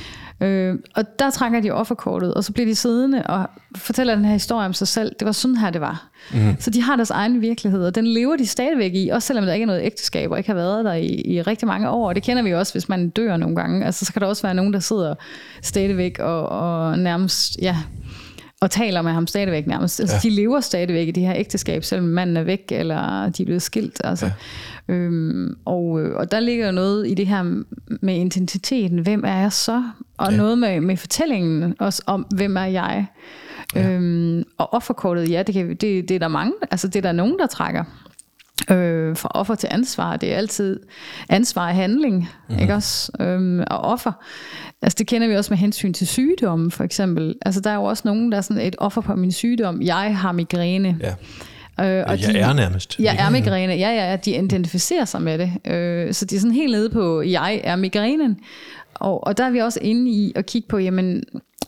Øh, og der trækker de offerkortet, og så bliver de siddende og fortæller den her historie om sig selv. Det var sådan her, det var. Mm. Så de har deres egen virkelighed, og den lever de stadigvæk i, også selvom der ikke er noget ægteskab, og ikke har været der i, i rigtig mange år. Og det kender vi også, hvis man dør nogle gange. Altså, så kan der også være nogen, der sidder stadigvæk og, og nærmest, ja, og taler med ham stadigvæk nærmest. Altså, Ja. De lever stadigvæk i det her ægteskab, selvom manden er væk, eller de er blevet skilt. Altså. Ja. Øhm, og, øh, og der ligger jo noget i det her med identiteten. Hvem er jeg så? Og ja. noget med, med fortællingen også om, hvem er jeg? Ja. Øhm, og offerkortet, ja, det, kan, det, det er der mange, altså det er der nogen, der trækker øh, fra offer til ansvar. Det er altid ansvar og handling, mm-hmm. ikke også? Øhm, og offer. Altså det kender vi også med hensyn til sygdomme, for eksempel. Altså der er jo også nogen, der er sådan et offer på min sygdom. Jeg har migræne. Ja. Øh, Og jeg er nærmest. Jeg er migræne. Ja, ja, ja, de identificerer sig med det. Øh, så de er sådan helt nede på, jeg er migrænen. Og, og der er vi også inde i at kigge på, jamen,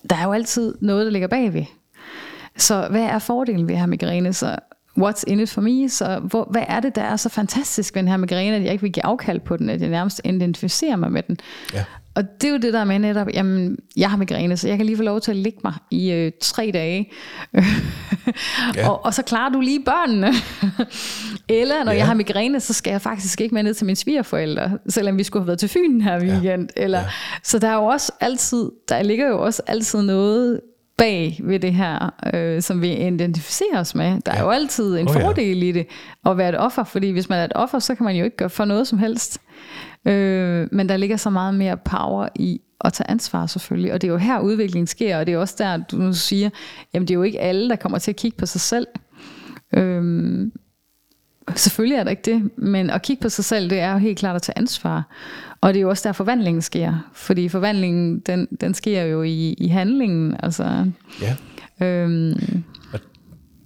der er jo altid noget, der ligger bagved. Så hvad er fordelen ved at have migræne? Så what's in it for me? Så hvor, hvad er det, der er så fantastisk ved den her migræne, at jeg ikke vil give afkald på den, at jeg nærmest identificerer mig med den? Ja. Og det er jo det der med netop, jamen, jeg har migræne, så jeg kan lige få lov til at ligge mig i øh, tre dage. Ja. og, og så klarer du lige børnene. Eller når Ja. ja. jeg har migræne, så skal jeg faktisk ikke med ned til mine svigerforældre, selvom vi skulle have været til Fyn her weekend. Eller, Ja. Så der er jo også altid, der ligger jo også altid noget bag ved det her, øh, som vi identificerer os med. Der er Ja. jo altid en Oh, ja. fordel i det at være et offer, fordi hvis man er et offer, så kan man jo ikke gøre for noget som helst. Øh, men der ligger så meget mere power i at tage ansvar selvfølgelig, og det er jo her udviklingen sker, og det er også der, du nu siger, jamen det er jo ikke alle, der kommer til at kigge på sig selv. Øhm, selvfølgelig er der ikke det, men at kigge på sig selv, det er jo helt klart at tage ansvar. Og det er jo også der forvandlingen sker, fordi forvandlingen, den, den sker jo i, i handlingen, altså... ja. Øhm,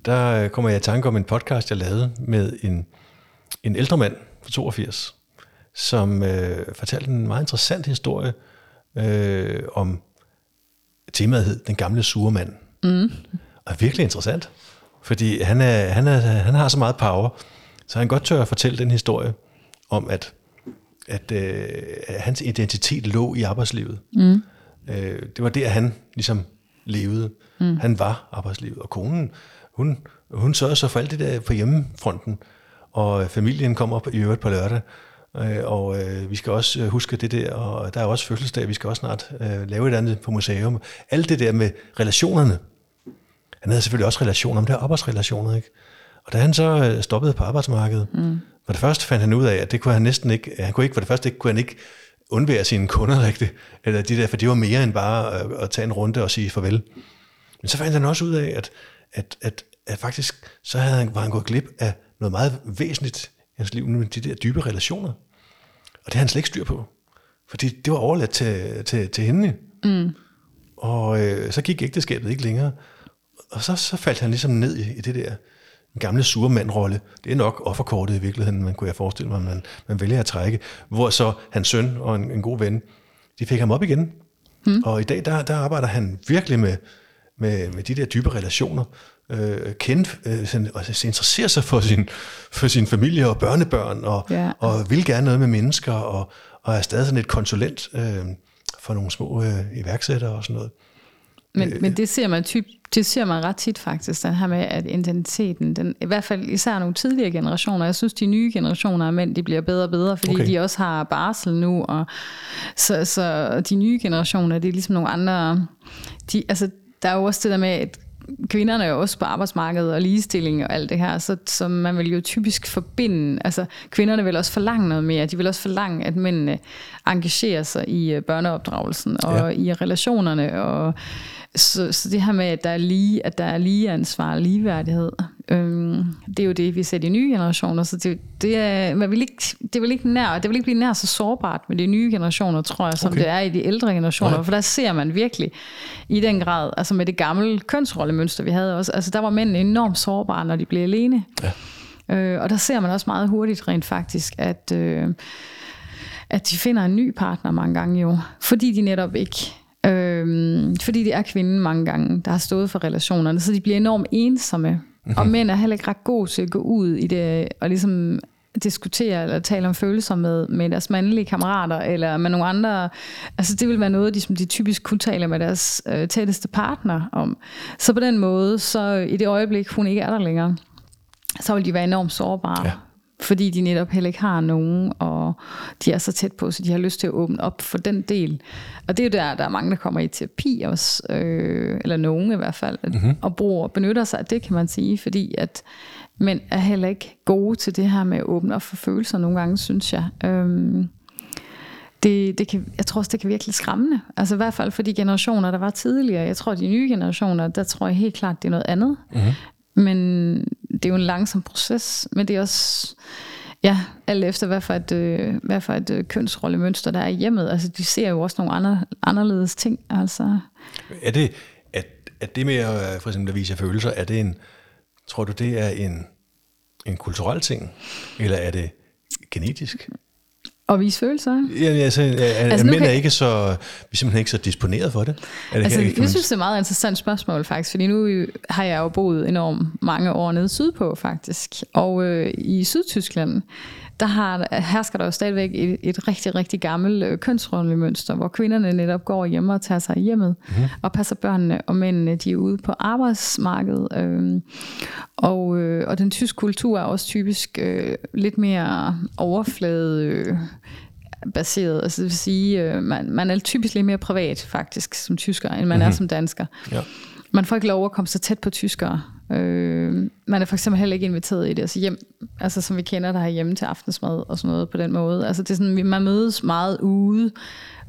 Der øh, kommer jeg i tanke om en podcast, jeg lavede med en, en ældre mand på 82, som øh, fortalte en meget interessant historie øh, om temaet hed Den gamle sure mand. Mm. Og virkelig interessant, fordi han, er, han, er, han har så meget power, så han godt tør at fortælle den historie om, at, at, øh, hans identitet lå i arbejdslivet. Mm. Øh, det var der, han ligesom levede. Mm. Han var arbejdslivet, og konen, hun, hun sørgede så for alt det der på hjemmefronten, og familien kommer op i øvrigt på lørdag, øh, og øh, vi skal også øh, huske det der, og der er også fødselsdag, vi skal også snart øh, lave et andet på museum. Alt det der med relationerne. Han havde selvfølgelig også relationer, men det er arbejdsrelationer, ikke? Og da han så øh, stoppede på arbejdsmarkedet, mm. for det første fandt han ud af, at det kunne han næsten ikke, han kunne ikke, for det første ikke, kunne han ikke undvære sine kunder rigtigt, eller de der, for det var mere end bare at, at tage en runde og sige farvel. Men så fandt han også ud af, at, at, at, at faktisk, så havde han, var han gået glip af noget meget væsentligt i hans liv, nemlig de der dybe relationer. Og det havde han slet ikke styr på. Fordi det var overladt til, til, til hende. Mm. Og øh, så gik ægteskabet ikke længere. Og så, så faldt han ligesom ned i, i det der den gamle sure mandrolle. Det er nok offerkortet i virkeligheden, man kunne jeg forestille mig, man, man vælger at trække. Hvor så hans søn og en, en god ven, de fik ham op igen. Mm. Og i dag, der, der arbejder han virkelig med, med, med de der dybe relationer. Øh, kende, øh, sådan, og så interesserer sig for sin, for sin familie og børnebørn, og, Ja. og vil gerne noget med mennesker, og, og er stadig sådan et konsulent øh, for nogle små øh, iværksættere og sådan noget. Men, men det ser man typ, det ser man ret tit faktisk, den her med, at identiteten, den, i hvert fald især nogle tidligere generationer, jeg synes, de nye generationer af mænd, de bliver bedre og bedre, fordi Okay. de også har barsel nu, og så, så de nye generationer, det er ligesom nogle andre, de, altså, der er jo også det der med, at kvinderne er jo også på arbejdsmarkedet og ligestilling og alt det her, så, så man vil jo typisk forbinde, altså kvinderne vil også forlange noget mere, de vil også forlange, at mændene engagerer sig i øh, børneopdragelsen og ja. i relationerne, og så, så det her med, at der er lige, at der er lige ansvar og ligeværdighed, øhm, det er jo det, vi ser i de nye generationer, så det, det, er, man vil ikke, det, vil ikke nær, det vil ikke blive nær så sårbart med de nye generationer, tror jeg, som Okay. okay. det er i de ældre generationer, Nej. for der ser man virkelig i den grad, altså med det gamle kønsrollemønster, vi havde også, altså der var mænd enormt sårbare, når de blev alene. Ja. Øh, og der ser man også meget hurtigt rent faktisk, at, øh, at de finder en ny partner mange gange jo, fordi de netop ikke Øhm, fordi det er kvinden mange gange, der har stået for relationerne, så de bliver enormt ensomme. Mm-hmm. Og mænd er heller ikke ret gode til at gå ud i det, og ligesom diskutere eller tale om følelser med, med deres mandlige kammerater, eller med nogle andre. Altså det vil være noget, de, som de typisk kunne tale med deres øh, tætteste partner om. Så på den måde, så i det øjeblik, hun ikke er der længere, så vil de være enormt sårbare. Ja fordi de netop heller ikke har nogen, og de er så tæt på, så de har lyst til at åbne op for den del. Og det er jo der, der er mange, der kommer i terapi også, øh, eller nogen i hvert fald, mm-hmm. og bruger, benytter sig af det, kan man sige, fordi at mænd er heller ikke gode til det her med at åbne op for følelser nogle gange, synes jeg. Øhm, det, det kan, jeg tror også, det kan virkelig skræmmende. Altså i hvert fald for de generationer, der var tidligere. Jeg tror, de nye generationer, der tror jeg helt klart, det er noget andet. Mm-hmm. Men det er jo en langsom proces, men det er også, ja, alt efter hvad for et, øh, hvad for et øh, kønsrollemønster, der er i hjemmet. Altså, de ser jo også nogle andre, anderledes ting. Altså. Er det, at, at det med at, for eksempel at vise følelser, er det en, tror du det er en, en kulturel ting, eller er det genetisk? Og vise følelser? Ja, altså, er, altså mænd kan... er ikke så, vi er simpelthen ikke så disponeret for det. Er det altså, her, jeg synes, det er et meget interessant spørgsmål faktisk, fordi nu har jeg jo boet enormt mange år nede sydpå faktisk, og øh, i Sydtyskland, der har, hersker der jo stadigvæk et, et rigtig, rigtig gammelt øh, kønsrollemønster, hvor kvinderne netop går hjemme og tager sig hjemmet mm. og passer børnene, og mændene de er ude på arbejdsmarkedet. Øh, og, øh, og den tyske kultur er også typisk øh, lidt mere overflade øh, baseret. Altså det vil sige, øh, man, man er typisk lidt mere privat faktisk som tysker, end man mm. er mhm. som dansker. Ja. Man får ikke lov at komme så tæt på tyskere. Øh, man er for eksempel heller ikke inviteret i det, altså hjem, altså som vi kender der hjemme til aftensmad og sådan noget på den måde. Altså det er sådan, man mødes meget ude,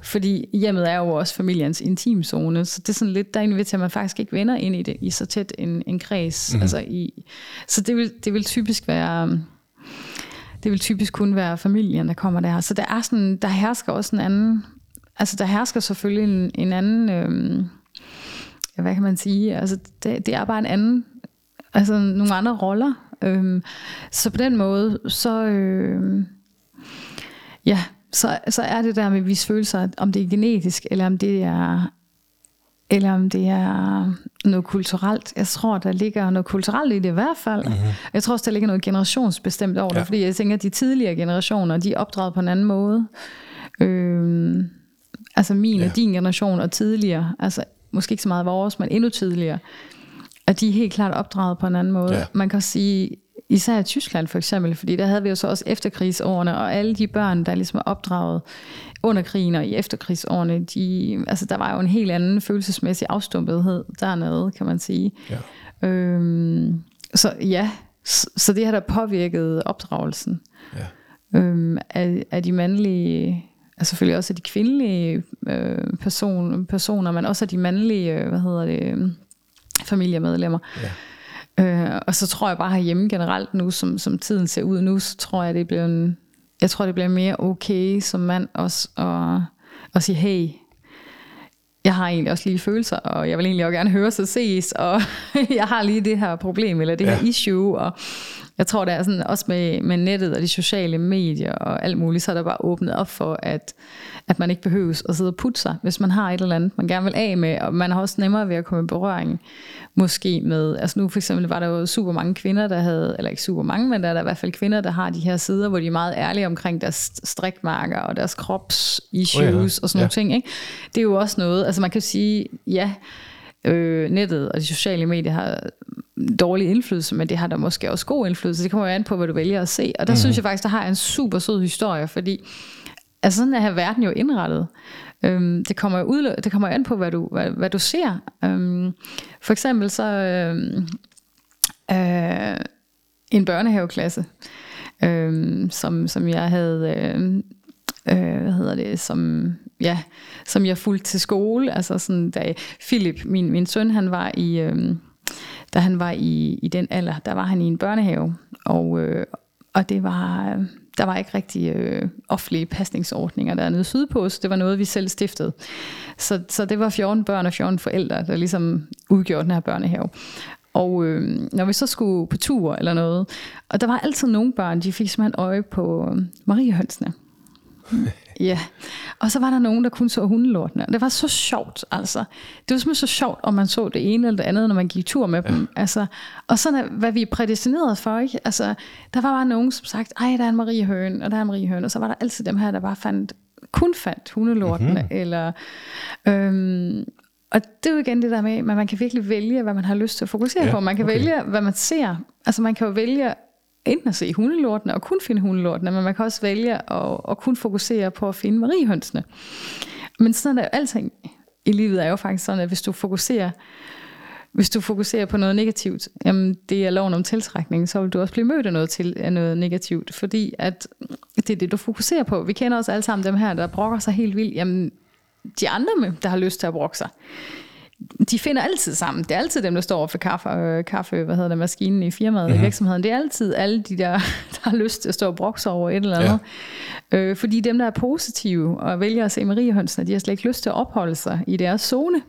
fordi hjemmet er jo også familiens intimzone, så det er sådan lidt, der inviterer man faktisk ikke venner ind i det, i så tæt en, en kreds. Mm-hmm. Altså i, så det vil, det vil typisk være, det vil typisk kun være familien, der kommer der. Så der er sådan, der hersker også en anden, altså der hersker selvfølgelig en, en anden, ja, hvad kan man sige, altså det, det er bare en anden altså nogle andre roller. Øhm, så på den måde, så, øhm, ja, så, så er det der med at vise følelser, om det er genetisk, eller om det er eller om det er noget kulturelt. Jeg tror, der ligger noget kulturelt i det i hvert fald. Mm-hmm. Jeg tror også, der ligger noget generationsbestemt over ja. det, fordi jeg tænker, at de tidligere generationer, de er opdraget på en anden måde. Øhm, altså min ja. og din generation og tidligere, altså måske ikke så meget vores, men endnu tidligere, at de er helt klart opdraget på en anden måde. Ja. Man kan sige, især i Tyskland for eksempel, fordi der havde vi jo så også efterkrigsårene, og alle de børn, der ligesom er opdraget under krigen og i efterkrigsårene, de, altså der var jo en helt anden følelsesmæssig afstumpethed dernede, kan man sige. Ja. Øhm, så ja, så, så det har der påvirket opdragelsen ja. øhm, af, af de mandlige altså selvfølgelig også af de kvindelige øh, person, personer, men også af de mandlige, øh, hvad hedder det, familiemedlemmer. Ja. Øh, og så tror jeg bare herhjemme generelt nu, som, som tiden ser ud nu, så tror jeg, det bliver en, jeg tror, det bliver mere okay som mand også at, at sige, hey, jeg har egentlig også lige følelser, og jeg vil egentlig også gerne høre sig ses, og jeg har lige det her problem, eller det ja. her issue, og jeg tror, det er sådan, også med, med nettet og de sociale medier og alt muligt, så er der bare åbnet op for, at, at man ikke behøves at sidde og putte sig, hvis man har et eller andet, man gerne vil af med, og man har også nemmere ved at komme i berøring, måske med, altså nu for eksempel var der jo super mange kvinder, der havde, eller ikke super mange, men der er der i hvert fald kvinder, der har de her sider, hvor de er meget ærlige omkring deres strikmarker og deres krops-issues oh ja, og sådan ja. nogle ting. Ikke? Det er jo også noget, altså man kan sige, ja, øh, nettet og de sociale medier har dårlig indflydelse, men det har der måske også god indflydelse. Det kommer jo an på, hvad du vælger at se. Og der mm. synes jeg faktisk, der har en super sød historie, fordi altså sådan er her verden jo indrettet. Øhm, det, kommer jo ud, det kommer jo an på, hvad du, hvad, hvad du ser. Øhm, for eksempel så øhm, øh, en børnehaveklasse, øhm, som, som jeg havde... Øh, øh, hvad hedder det, som, ja, som jeg fulgte til skole. Altså sådan, da Philip, min, min søn, han var i, øh, da han var i, i den alder, der var han i en børnehave, og, øh, og det var, der var ikke rigtig øh, offentlige pasningsordninger dernede sydpå, så det var noget, vi selv stiftede. Så, så det var 14 børn og 14 forældre, der ligesom udgjorde den her børnehave. Og øh, når vi så skulle på tur eller noget, og der var altid nogle børn, de fik simpelthen øje på øh, Mariehønsene. Ja, og så var der nogen, der kun så hundelortene. Det var så sjovt, altså. Det var simpelthen så sjovt, om man så det ene eller det andet, når man gik tur med ja. dem. Altså, og sådan hvad vi er prædestineret for, ikke? Altså, der var bare nogen, som sagt, ej, der er en Marie Høen, og der er en Marie Høen, og så var der altid dem her, der bare fandt, kun fandt hundelortene, mm-hmm. eller... Øhm, og det er jo igen det der med, at man kan virkelig vælge, hvad man har lyst til at fokusere ja, på. Man kan okay. vælge, hvad man ser. Altså man kan jo vælge enten at se hundelortene og kun finde hundelortene, men man kan også vælge at, at kun fokusere på at finde mariehønsene. Men sådan er jo alting i livet er jo faktisk sådan, at hvis du fokuserer hvis du fokuserer på noget negativt, jamen det er loven om tiltrækning, så vil du også blive mødt af noget, til, af noget negativt, fordi at det er det, du fokuserer på. Vi kender også alle sammen dem her, der brokker sig helt vildt. Jamen, de andre, der har lyst til at brokke sig, de finder altid sammen. Det er altid dem, der står for kaffe, øh, kaffe hvad hedder det, maskinen i firmaet, mm-hmm. i mhm. virksomheden. Det er altid alle de der, der har lyst til at stå og brokse over et eller andet. Ja. Øh, fordi dem, der er positive og vælger at se Mariehønsene, de har slet ikke lyst til at opholde sig i deres zone.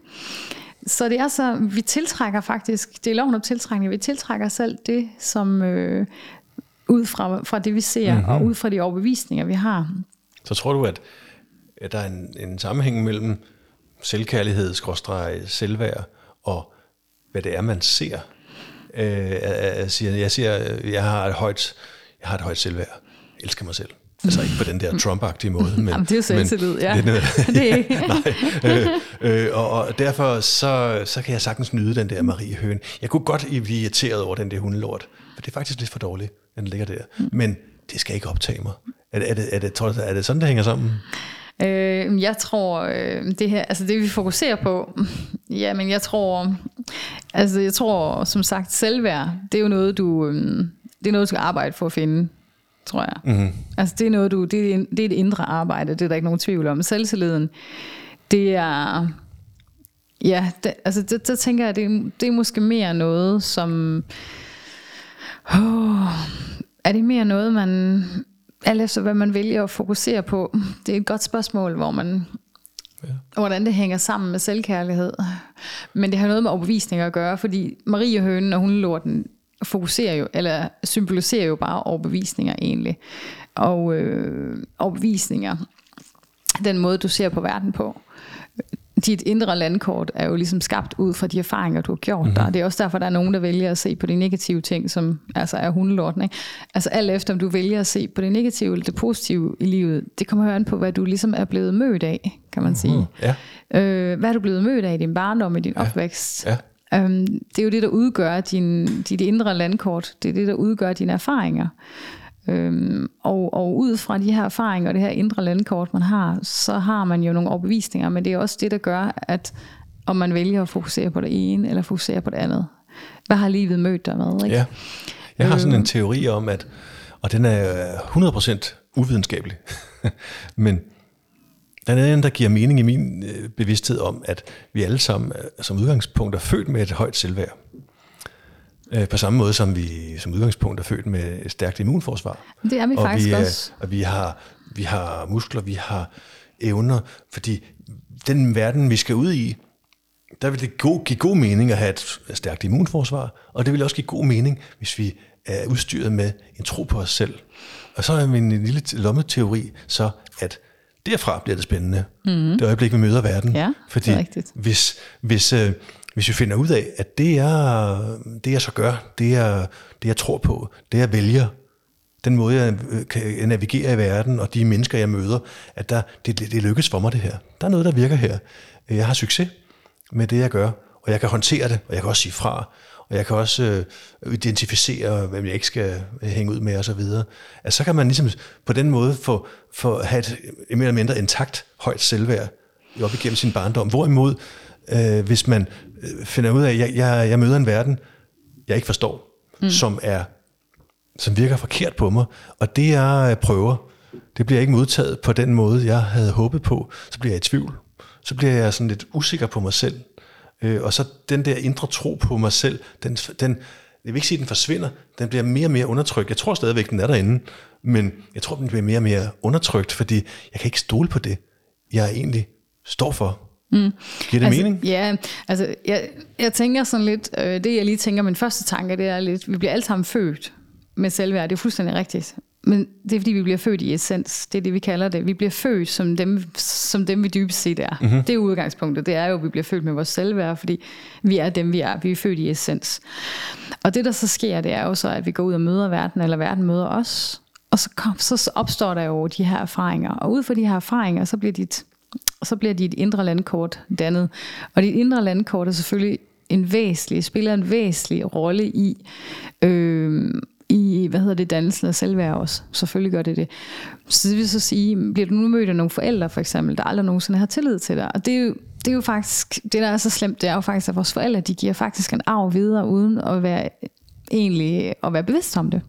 Så det er så, vi tiltrækker faktisk, det er loven om tiltrækning, vi tiltrækker selv det, som øh, ud fra, fra det, vi ser, mm-hmm. og ud fra de overbevisninger, vi har. Så tror du, at, at der er en, en sammenhæng mellem selvkærlighed, skråstreg, selvværd, og hvad det er, man ser. Øh, jeg, siger, jeg siger, jeg har et højt, jeg har et højt selvværd. Jeg elsker mig selv. Altså ikke på den der Trump-agtige måde. Men, Jamen, det er jo selvtillid, ja. Det er, det er ikke. nej, øh, øh, og, og derfor så, så kan jeg sagtens nyde den der Marie Høen. Jeg kunne godt blive irriteret over den der hundelort, for det er faktisk lidt for dårligt, den ligger der. Men det skal ikke optage mig. Er, er, det, er, det, er det sådan, det hænger sammen? Øh, jeg tror, øh, det her, altså det vi fokuserer på, ja, men jeg tror, altså jeg tror, som sagt, selvværd, det er jo noget, du, øh, det er noget, du skal arbejde for at finde, tror jeg. Mm-hmm. Altså det er noget, du, det er, det er et indre arbejde, det er der ikke nogen tvivl om. Selvtilliden, det er, ja, det, altså det, der tænker jeg, det, det er måske mere noget, som, oh, er det mere noget, man alt efter hvad man vælger at fokusere på. Det er et godt spørgsmål, hvor man, ja. hvordan det hænger sammen med selvkærlighed. Men det har noget med overbevisning at gøre, fordi Marie Hønen og hundelorten fokuserer jo, eller symboliserer jo bare overbevisninger egentlig. Og øh, overbevisninger, den måde du ser på verden på dit indre landkort er jo ligesom skabt ud fra de erfaringer, du har gjort mm-hmm. der. Det er også derfor, der er nogen, der vælger at se på de negative ting, som altså er hundelorten. Ikke? Altså alt efter, om du vælger at se på det negative eller det positive i livet, det kommer jo an på, hvad du ligesom er blevet mødt af, kan man sige. Mm-hmm. Ja. Øh, hvad er du blevet mødt af i din barndom, i din ja. opvækst? Ja. Øhm, det er jo det, der udgør din, dit indre landkort. Det er det, der udgør dine erfaringer. Øhm, og, og ud fra de her erfaringer og det her indre landkort, man har, så har man jo nogle overbevisninger, men det er også det, der gør, at om man vælger at fokusere på det ene, eller fokusere på det andet. Hvad har livet mødt dig med? Ikke? Ja. Jeg har sådan en øhm. teori om, at, og den er 100% uvidenskabelig, men den er en, der giver mening i min øh, bevidsthed om, at vi alle sammen øh, som udgangspunkt er født med et højt selvværd. Øh, på samme måde som vi som udgangspunkt er født med et stærkt immunforsvar. Det er vi og faktisk vi, også. Og vi har, vi har muskler, vi har evner, fordi den verden, vi skal ud i, der vil det go, give god mening at have et stærkt immunforsvar, og det vil også give god mening, hvis vi er udstyret med en tro på os selv. Og så er min lille lommeteori så, at derfra bliver det spændende. Mm-hmm. Det øjeblik, vi møder verden. Ja, Fordi hvis, hvis, øh, hvis vi finder ud af, at det er det, jeg så gør, det er det, jeg tror på, det jeg vælger, den måde, jeg øh, kan navigere i verden, og de mennesker, jeg møder, at der, det, det lykkes for mig det her. Der er noget, der virker her. Jeg har succes med det, jeg gør, og jeg kan håndtere det, og jeg kan også sige fra, og jeg kan også øh, identificere, hvem jeg ikke skal hænge ud med osv. Altså, så kan man ligesom på den måde få, få have et mere eller mindre intakt højt selvværd op igennem sin barndom. Hvorimod, øh, hvis man øh, finder ud af, at jeg, jeg, jeg møder en verden, jeg ikke forstår, mm. som er som virker forkert på mig, og det jeg prøver, det bliver ikke modtaget på den måde, jeg havde håbet på, så bliver jeg i tvivl. Så bliver jeg sådan lidt usikker på mig selv. Øh, og så den der indre tro på mig selv, den, den, jeg vil ikke sige, at den forsvinder, den bliver mere og mere undertrykt. Jeg tror stadigvæk, den er derinde, men jeg tror, den bliver mere og mere undertrykt, fordi jeg kan ikke stole på det, jeg egentlig står for Mm. Giver det altså, mening? Ja, altså jeg, jeg tænker sådan lidt, øh, det jeg lige tænker, min første tanke, det er lidt, vi bliver alle sammen født med selvværd, det er fuldstændig rigtigt. Men det er fordi, vi bliver født i essens. Det er det, vi kalder det. Vi bliver født som dem, som dem vi dybest set er. Mm-hmm. Det er udgangspunktet. Det er jo, at vi bliver født med vores selvværd, fordi vi er dem, vi er. Vi er født i essens. Og det, der så sker, det er jo så, at vi går ud og møder verden, eller verden møder os. Og så, kom, så opstår der jo de her erfaringer. Og ud fra de her erfaringer, så bliver dit, så bliver dit indre landkort dannet. Og dit indre landkort er selvfølgelig en væsentlig, spiller en væsentlig rolle i, øh, i, hvad hedder det, dannelsen af selvværd også. Selvfølgelig gør det det. Så det vil så sige, bliver du nu mødt af nogle forældre for eksempel, der aldrig nogensinde har tillid til dig. Og det er jo, det er jo faktisk, det der er så slemt, det er jo faktisk, at vores forældre, de giver faktisk en arv videre, uden at være egentlig at være bevidst om det.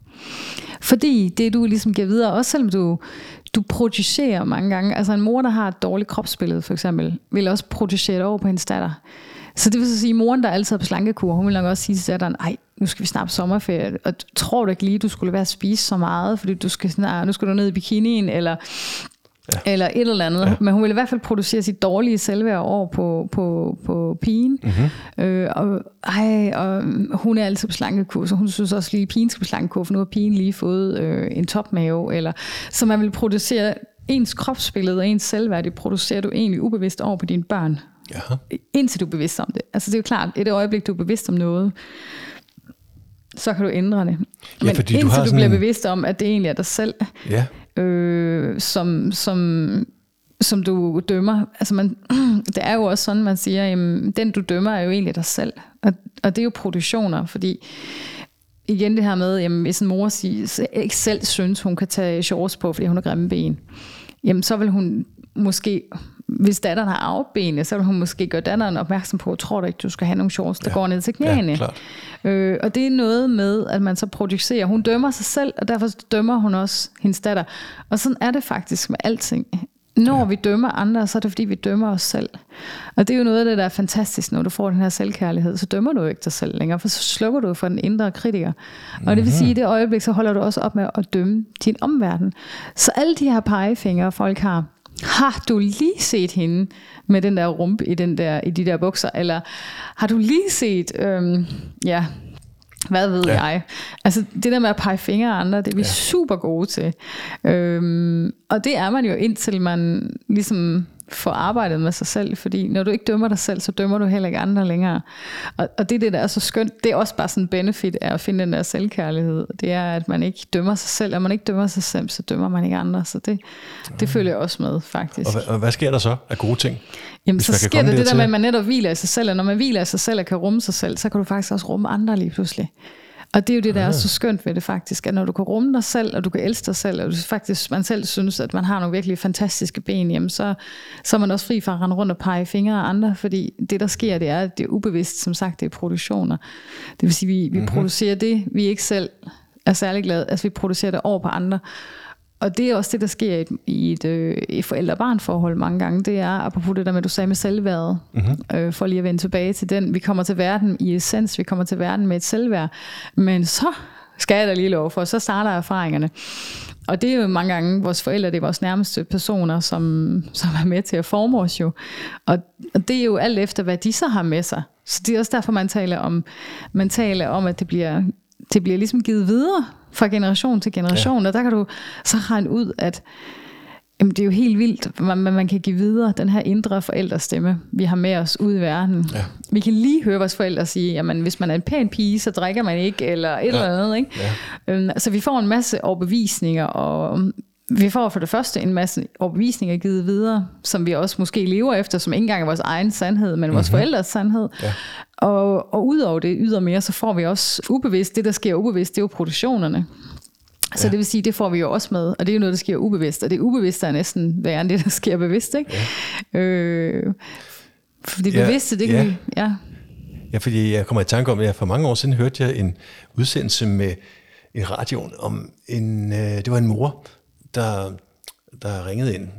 Fordi det du ligesom giver videre, også selvom du, du producerer mange gange, altså en mor, der har et dårligt kropsbillede for eksempel, vil også producere det over på hendes datter. Så det vil så sige, at moren, der altid er på slankekur, hun vil nok også sige til datteren, ej, nu skal vi snart sommerferie, og tror du ikke lige, du skulle være at spise så meget, fordi du skal snart, ah, nu skal du ned i bikinien, eller Ja. eller et eller andet. Ja. Men hun vil i hvert fald producere sit dårlige selvværd over på, på, på pigen. Mm-hmm. Øh, og, ej, og hun er altid på slankekur, så hun synes også lige, at pigen skal på slankekur, for nu har pigen lige fået øh, en topmave. Eller, så man vil producere ens kropsbillede og ens selvværd, det producerer du egentlig ubevidst over på dine børn. Jaha. Indtil du er bevidst om det. Altså det er jo klart, et øjeblik, du er bevidst om noget, så kan du ændre det. Ja, Men fordi indtil du, har du bliver bevidst om, at det egentlig er dig selv, Ja, øh, som, som, som du dømmer. Altså man, det er jo også sådan, man siger, jamen, den du dømmer er jo egentlig dig selv. Og, og det er jo produktioner, fordi igen det her med, jamen, hvis en mor siger, ikke selv synes, hun kan tage shorts på, fordi hun har grimme ben, jamen så vil hun måske, hvis datteren har afbenene, så vil hun måske gøre datteren opmærksom på, tror du ikke, du skal have nogle shorts, der Ja. går ned til knæene. ja klart. Øh, og det er noget med, at man så producerer. Hun dømmer sig selv, og derfor dømmer hun også hendes datter. Og sådan er det faktisk med alting. Når ja. vi dømmer andre, så er det fordi, vi dømmer os selv. Og det er jo noget af det, der er fantastisk, når du får den her selvkærlighed. Så dømmer du ikke dig selv længere, for så slukker du for den indre kritiker. Og det vil sige, at i det øjeblik, så holder du også op med at dømme din omverden. Så alle de her pegefingre, folk har, har du lige set hende med den der rumpe i, den der, i de der bukser? Eller har du lige set, øhm, ja, hvad ved ja. jeg? Altså det der med at pege fingre af andre, det er vi ja. super gode til. Øhm, og det er man jo indtil man ligesom får arbejdet med sig selv, fordi når du ikke dømmer dig selv, så dømmer du heller ikke andre længere. Og, og det er det, der er så skønt. Det er også bare sådan en benefit af at finde den der selvkærlighed. Det er, at man ikke dømmer sig selv. Og man ikke dømmer sig selv, så dømmer man ikke andre. Så det, det følger jeg også med, faktisk. Og, hvad- og hvad sker der så af gode ting? Jamen, så sker der det der med, at man netop hviler i sig selv, og når man hviler i sig selv og kan rumme sig selv, så kan du faktisk også rumme andre lige pludselig. Og det er jo det, der er så skønt ved det faktisk, at når du kan rumme dig selv, og du kan elske dig selv, og du faktisk, man selv synes, at man har nogle virkelig fantastiske ben, jamen så, så er man også fri fra at rende rundt og pege fingre af andre, fordi det, der sker, det er, at det er ubevidst, som sagt, det er produktioner. Det vil sige, vi, vi mm-hmm. producerer det, vi ikke selv er særlig glade, altså vi producerer det over på andre. Og det er også det, der sker i et, i et, øh, et forældre-barn-forhold mange gange. Det er, apropos det der med, du sagde med selvværdet, mm-hmm. øh, for lige at vende tilbage til den. Vi kommer til verden i essens, vi kommer til verden med et selvværd. Men så skal jeg da lige love for, så starter erfaringerne. Og det er jo mange gange vores forældre, det er vores nærmeste personer, som, som er med til at forme os jo. Og, og det er jo alt efter, hvad de så har med sig. Så det er også derfor, man taler om, man taler om at det bliver, det bliver ligesom givet videre fra generation til generation. Ja. Og der kan du så regne ud, at Jamen, det er jo helt vildt, man, man kan give videre, den her indre forældrestemme, vi har med os ud i verden. Ja. Vi kan lige høre vores forældre sige, jamen hvis man er en pæn pige, så drikker man ikke, eller et ja. eller andet. Ikke? Ja. Øhm, så vi får en masse overbevisninger, og vi får for det første en masse overbevisninger givet videre, som vi også måske lever efter, som ikke engang er vores egen sandhed, men vores mm-hmm. forældres sandhed. Ja. Og, og udover det ydermere, så får vi også ubevidst, det der sker ubevidst, det er jo produktionerne. Så Ja. det vil sige, det får vi jo også med, og det er jo noget, der sker ubevidst, og det ubevidste er næsten værre end det, der sker bevidst, ikke? Ja. Øh, for det Ja, bevidste, det kan ja. vi, ja. Ja, fordi jeg kommer i tanke om, at jeg for mange år siden hørte jeg en udsendelse med en radioen om en, øh, det var en mor, der, der ringede ind.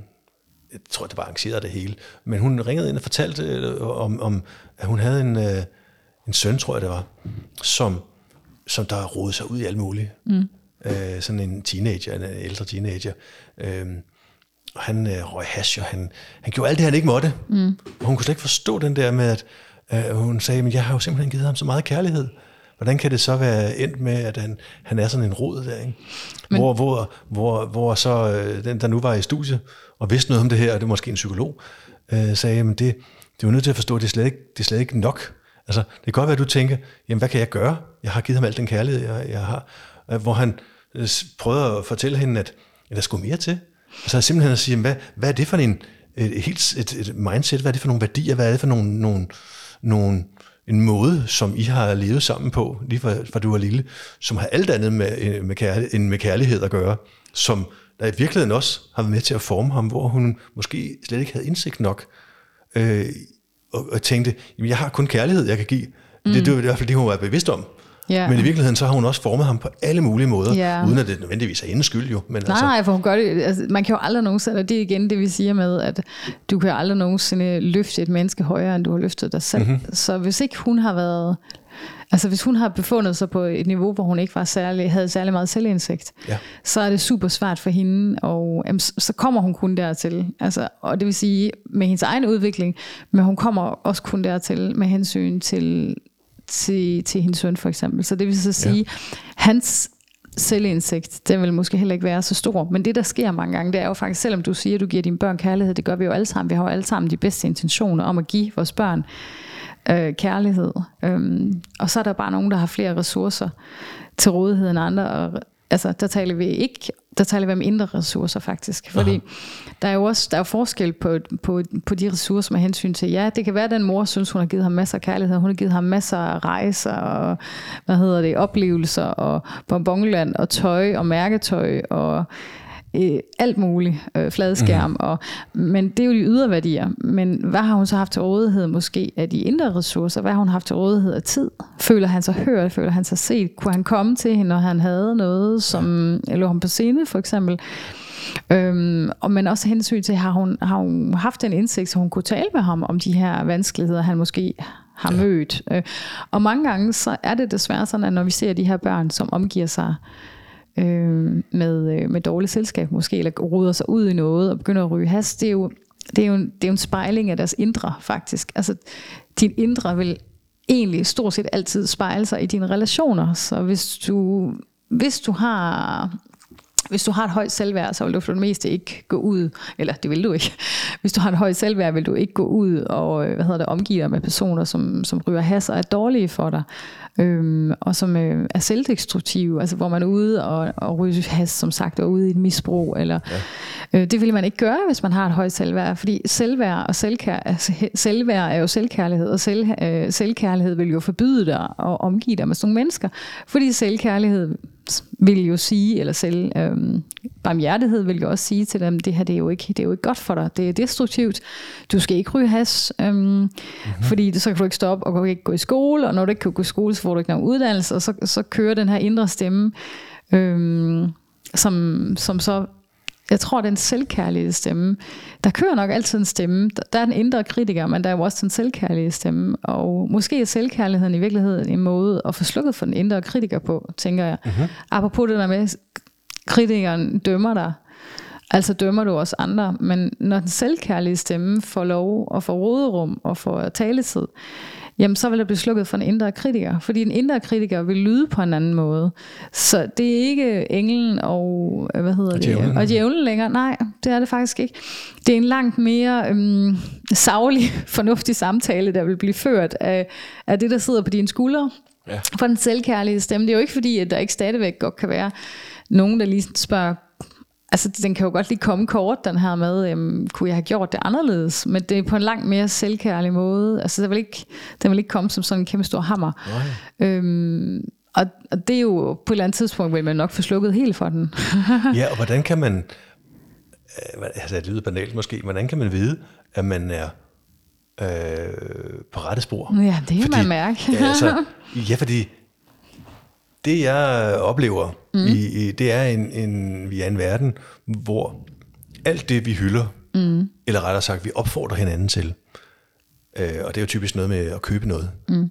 Jeg tror, det var arrangeret det hele. Men hun ringede ind og fortalte øh, om, om at hun havde en, øh, en søn, tror jeg det var, som, som der rodede sig ud i alt muligt. Mm. Øh, sådan en teenager, en ældre teenager. Øh, og han øh, røg hash, og han, han gjorde alt det, han ikke måtte. Mm. Og hun kunne slet ikke forstå den der med, at øh, hun sagde, men jeg har jo simpelthen givet ham så meget kærlighed. Hvordan kan det så være endt med, at han, han er sådan en rod der, ikke? Men, hvor, hvor, hvor, hvor så øh, den, der nu var i studie, og vidste noget om det her, og det er måske en psykolog, øh, sagde, at det, det er jo nødt til at forstå, at det er slet ikke, det er slet ikke nok. Altså, det kan godt være, at du tænker, jamen hvad kan jeg gøre? Jeg har givet ham al den kærlighed, jeg, jeg har. Øh, hvor han øh, prøvede at fortælle hende, at, at der skulle mere til. Altså simpelthen at sige, hvad, hvad er det for en, et, helt, et, et mindset, hvad er det for nogle værdier, hvad er det for nogle, nogle, nogle en måde, som I har levet sammen på, lige fra, fra du var lille, som har alt andet med, øh, med, kærlighed, end med kærlighed at gøre, som der i virkeligheden også har været med til at forme ham, hvor hun måske slet ikke havde indsigt nok, øh, og, og tænkte, jamen jeg har kun kærlighed, jeg kan give. Mm. Det, det var i hvert fald det, hun var bevidst om. Yeah. Men i virkeligheden så har hun også formet ham på alle mulige måder, yeah. uden at det nødvendigvis er hendes skyld jo. Men nej, altså. nej, for hun gør det, altså, man kan jo aldrig nogensinde, og det er igen det vi siger med, at du kan aldrig nogensinde løfte et menneske højere, end du har løftet dig selv. Mm-hmm. Så hvis ikke hun har været Altså hvis hun har befundet sig på et niveau, hvor hun ikke var særlig, havde særlig meget selvindsigt, ja. så er det super svært for hende, og jamen, så kommer hun kun dertil. Altså, og det vil sige med hendes egen udvikling, men hun kommer også kun dertil med hensyn til til, til hendes søn for eksempel. Så det vil så sige, ja. hans selvindsigt, den vil måske heller ikke være så stor. Men det, der sker mange gange, det er jo faktisk, selvom du siger, at du giver dine børn kærlighed, det gør vi jo alle sammen. Vi har jo alle sammen de bedste intentioner om at give vores børn øh, kærlighed. Øhm, og så er der bare nogen, der har flere ressourcer til rådighed end andre. Og, altså, der taler vi ikke der taler vi om indre ressourcer faktisk. Fordi Aha. der er jo også der er forskel på, på, på de ressourcer med hensyn til, ja, det kan være, at den mor synes, hun har givet ham masser af kærlighed, hun har givet ham masser af rejser og, hvad hedder det, oplevelser og bonbonland og tøj og mærketøj og øh, alt muligt, øh, fladskærm, mm. og, men det er jo de ydre værdier. Men hvad har hun så haft til rådighed måske af de indre ressourcer? Hvad har hun haft til rådighed af tid? Føler han sig hørt? Føler han sig set? Kunne han komme til hende, når han havde noget, som ja. lå ham på scene for eksempel? Øhm, og men også hensyn til, har hun, har hun haft en indsigt, så hun kunne tale med ham om de her vanskeligheder, han måske har ja. mødt. Øh, og mange gange så er det desværre sådan, at når vi ser de her børn, som omgiver sig øh, med, øh, med dårligt selskab måske, eller ruder sig ud i noget og begynder at ryge has, det er jo, det er jo, det er jo en spejling af deres indre faktisk. Altså, din indre vil egentlig stort set altid spejle sig i dine relationer. Så hvis du, hvis du har hvis du har et højt selvværd, så vil du for det meste ikke gå ud, eller det vil du ikke. Hvis du har et højt selvværd, vil du ikke gå ud og hvad hedder det, omgive dig med personer, som, som ryger has og er dårlige for dig øhm, og som øh, er selvdestruktive, altså hvor man er ude og, og ryger has, som sagt, og ude i et misbrug. Eller, ja. øh, det vil man ikke gøre, hvis man har et højt selvværd, fordi selvværd og selvkær, altså, selvværd er jo selvkærlighed, og selv, øh, selvkærlighed vil jo forbyde dig at omgive dig med sådan nogle mennesker, fordi selvkærlighed vil jo sige, eller selv øhm, barmhjertighed vil jo også sige til dem, det her det er, jo ikke, det er jo ikke godt for dig, det er destruktivt, du skal ikke ryge has, øhm, mm-hmm. fordi så kan du ikke stoppe og ikke gå i skole, og når du ikke kan gå i skole, så får du ikke nogen uddannelse, og så, så kører den her indre stemme, øhm, som, som så jeg tror, den selvkærlige stemme, der kører nok altid en stemme. Der er en indre kritiker, men der er jo også den selvkærlige stemme. Og måske er selvkærligheden i virkeligheden en måde at få slukket for den indre kritiker på, tænker jeg. Uh-huh. Apropos det der med, kritikeren dømmer dig, altså dømmer du også andre. Men når den selvkærlige stemme får lov at få råderum og få taletid, jamen så vil der blive slukket for en indre kritiker. Fordi en indre kritiker vil lyde på en anden måde. Så det er ikke englen og, øh, hvad hedder og det, og djævlen længere. Nej, det er det faktisk ikke. Det er en langt mere øhm, savlig, fornuftig samtale, der vil blive ført af, af det, der sidder på dine skuldre. Ja. For den selvkærlige stemme. Det er jo ikke fordi, at der ikke stadigvæk godt kan være nogen, der lige spørger, Altså, den kan jo godt lige komme kort, den her med, øhm, kunne jeg have gjort det anderledes? Men det er på en langt mere selvkærlig måde. Altså, den vil ikke, den vil ikke komme som sådan en kæmpe stor hammer. Øhm, og, og det er jo, på et eller andet tidspunkt, vil man nok få slukket helt for den. ja, og hvordan kan man, øh, altså det lyder banalt måske, hvordan kan man vide, at man er øh, på rette spor? Ja, det kan fordi, man mærke. ja, altså, ja, fordi det jeg oplever, mm. i, i, det er en, en, vi er en verden, hvor alt det vi hylder, mm. eller rettere sagt, vi opfordrer hinanden til, øh, og det er jo typisk noget med at købe noget. Mm.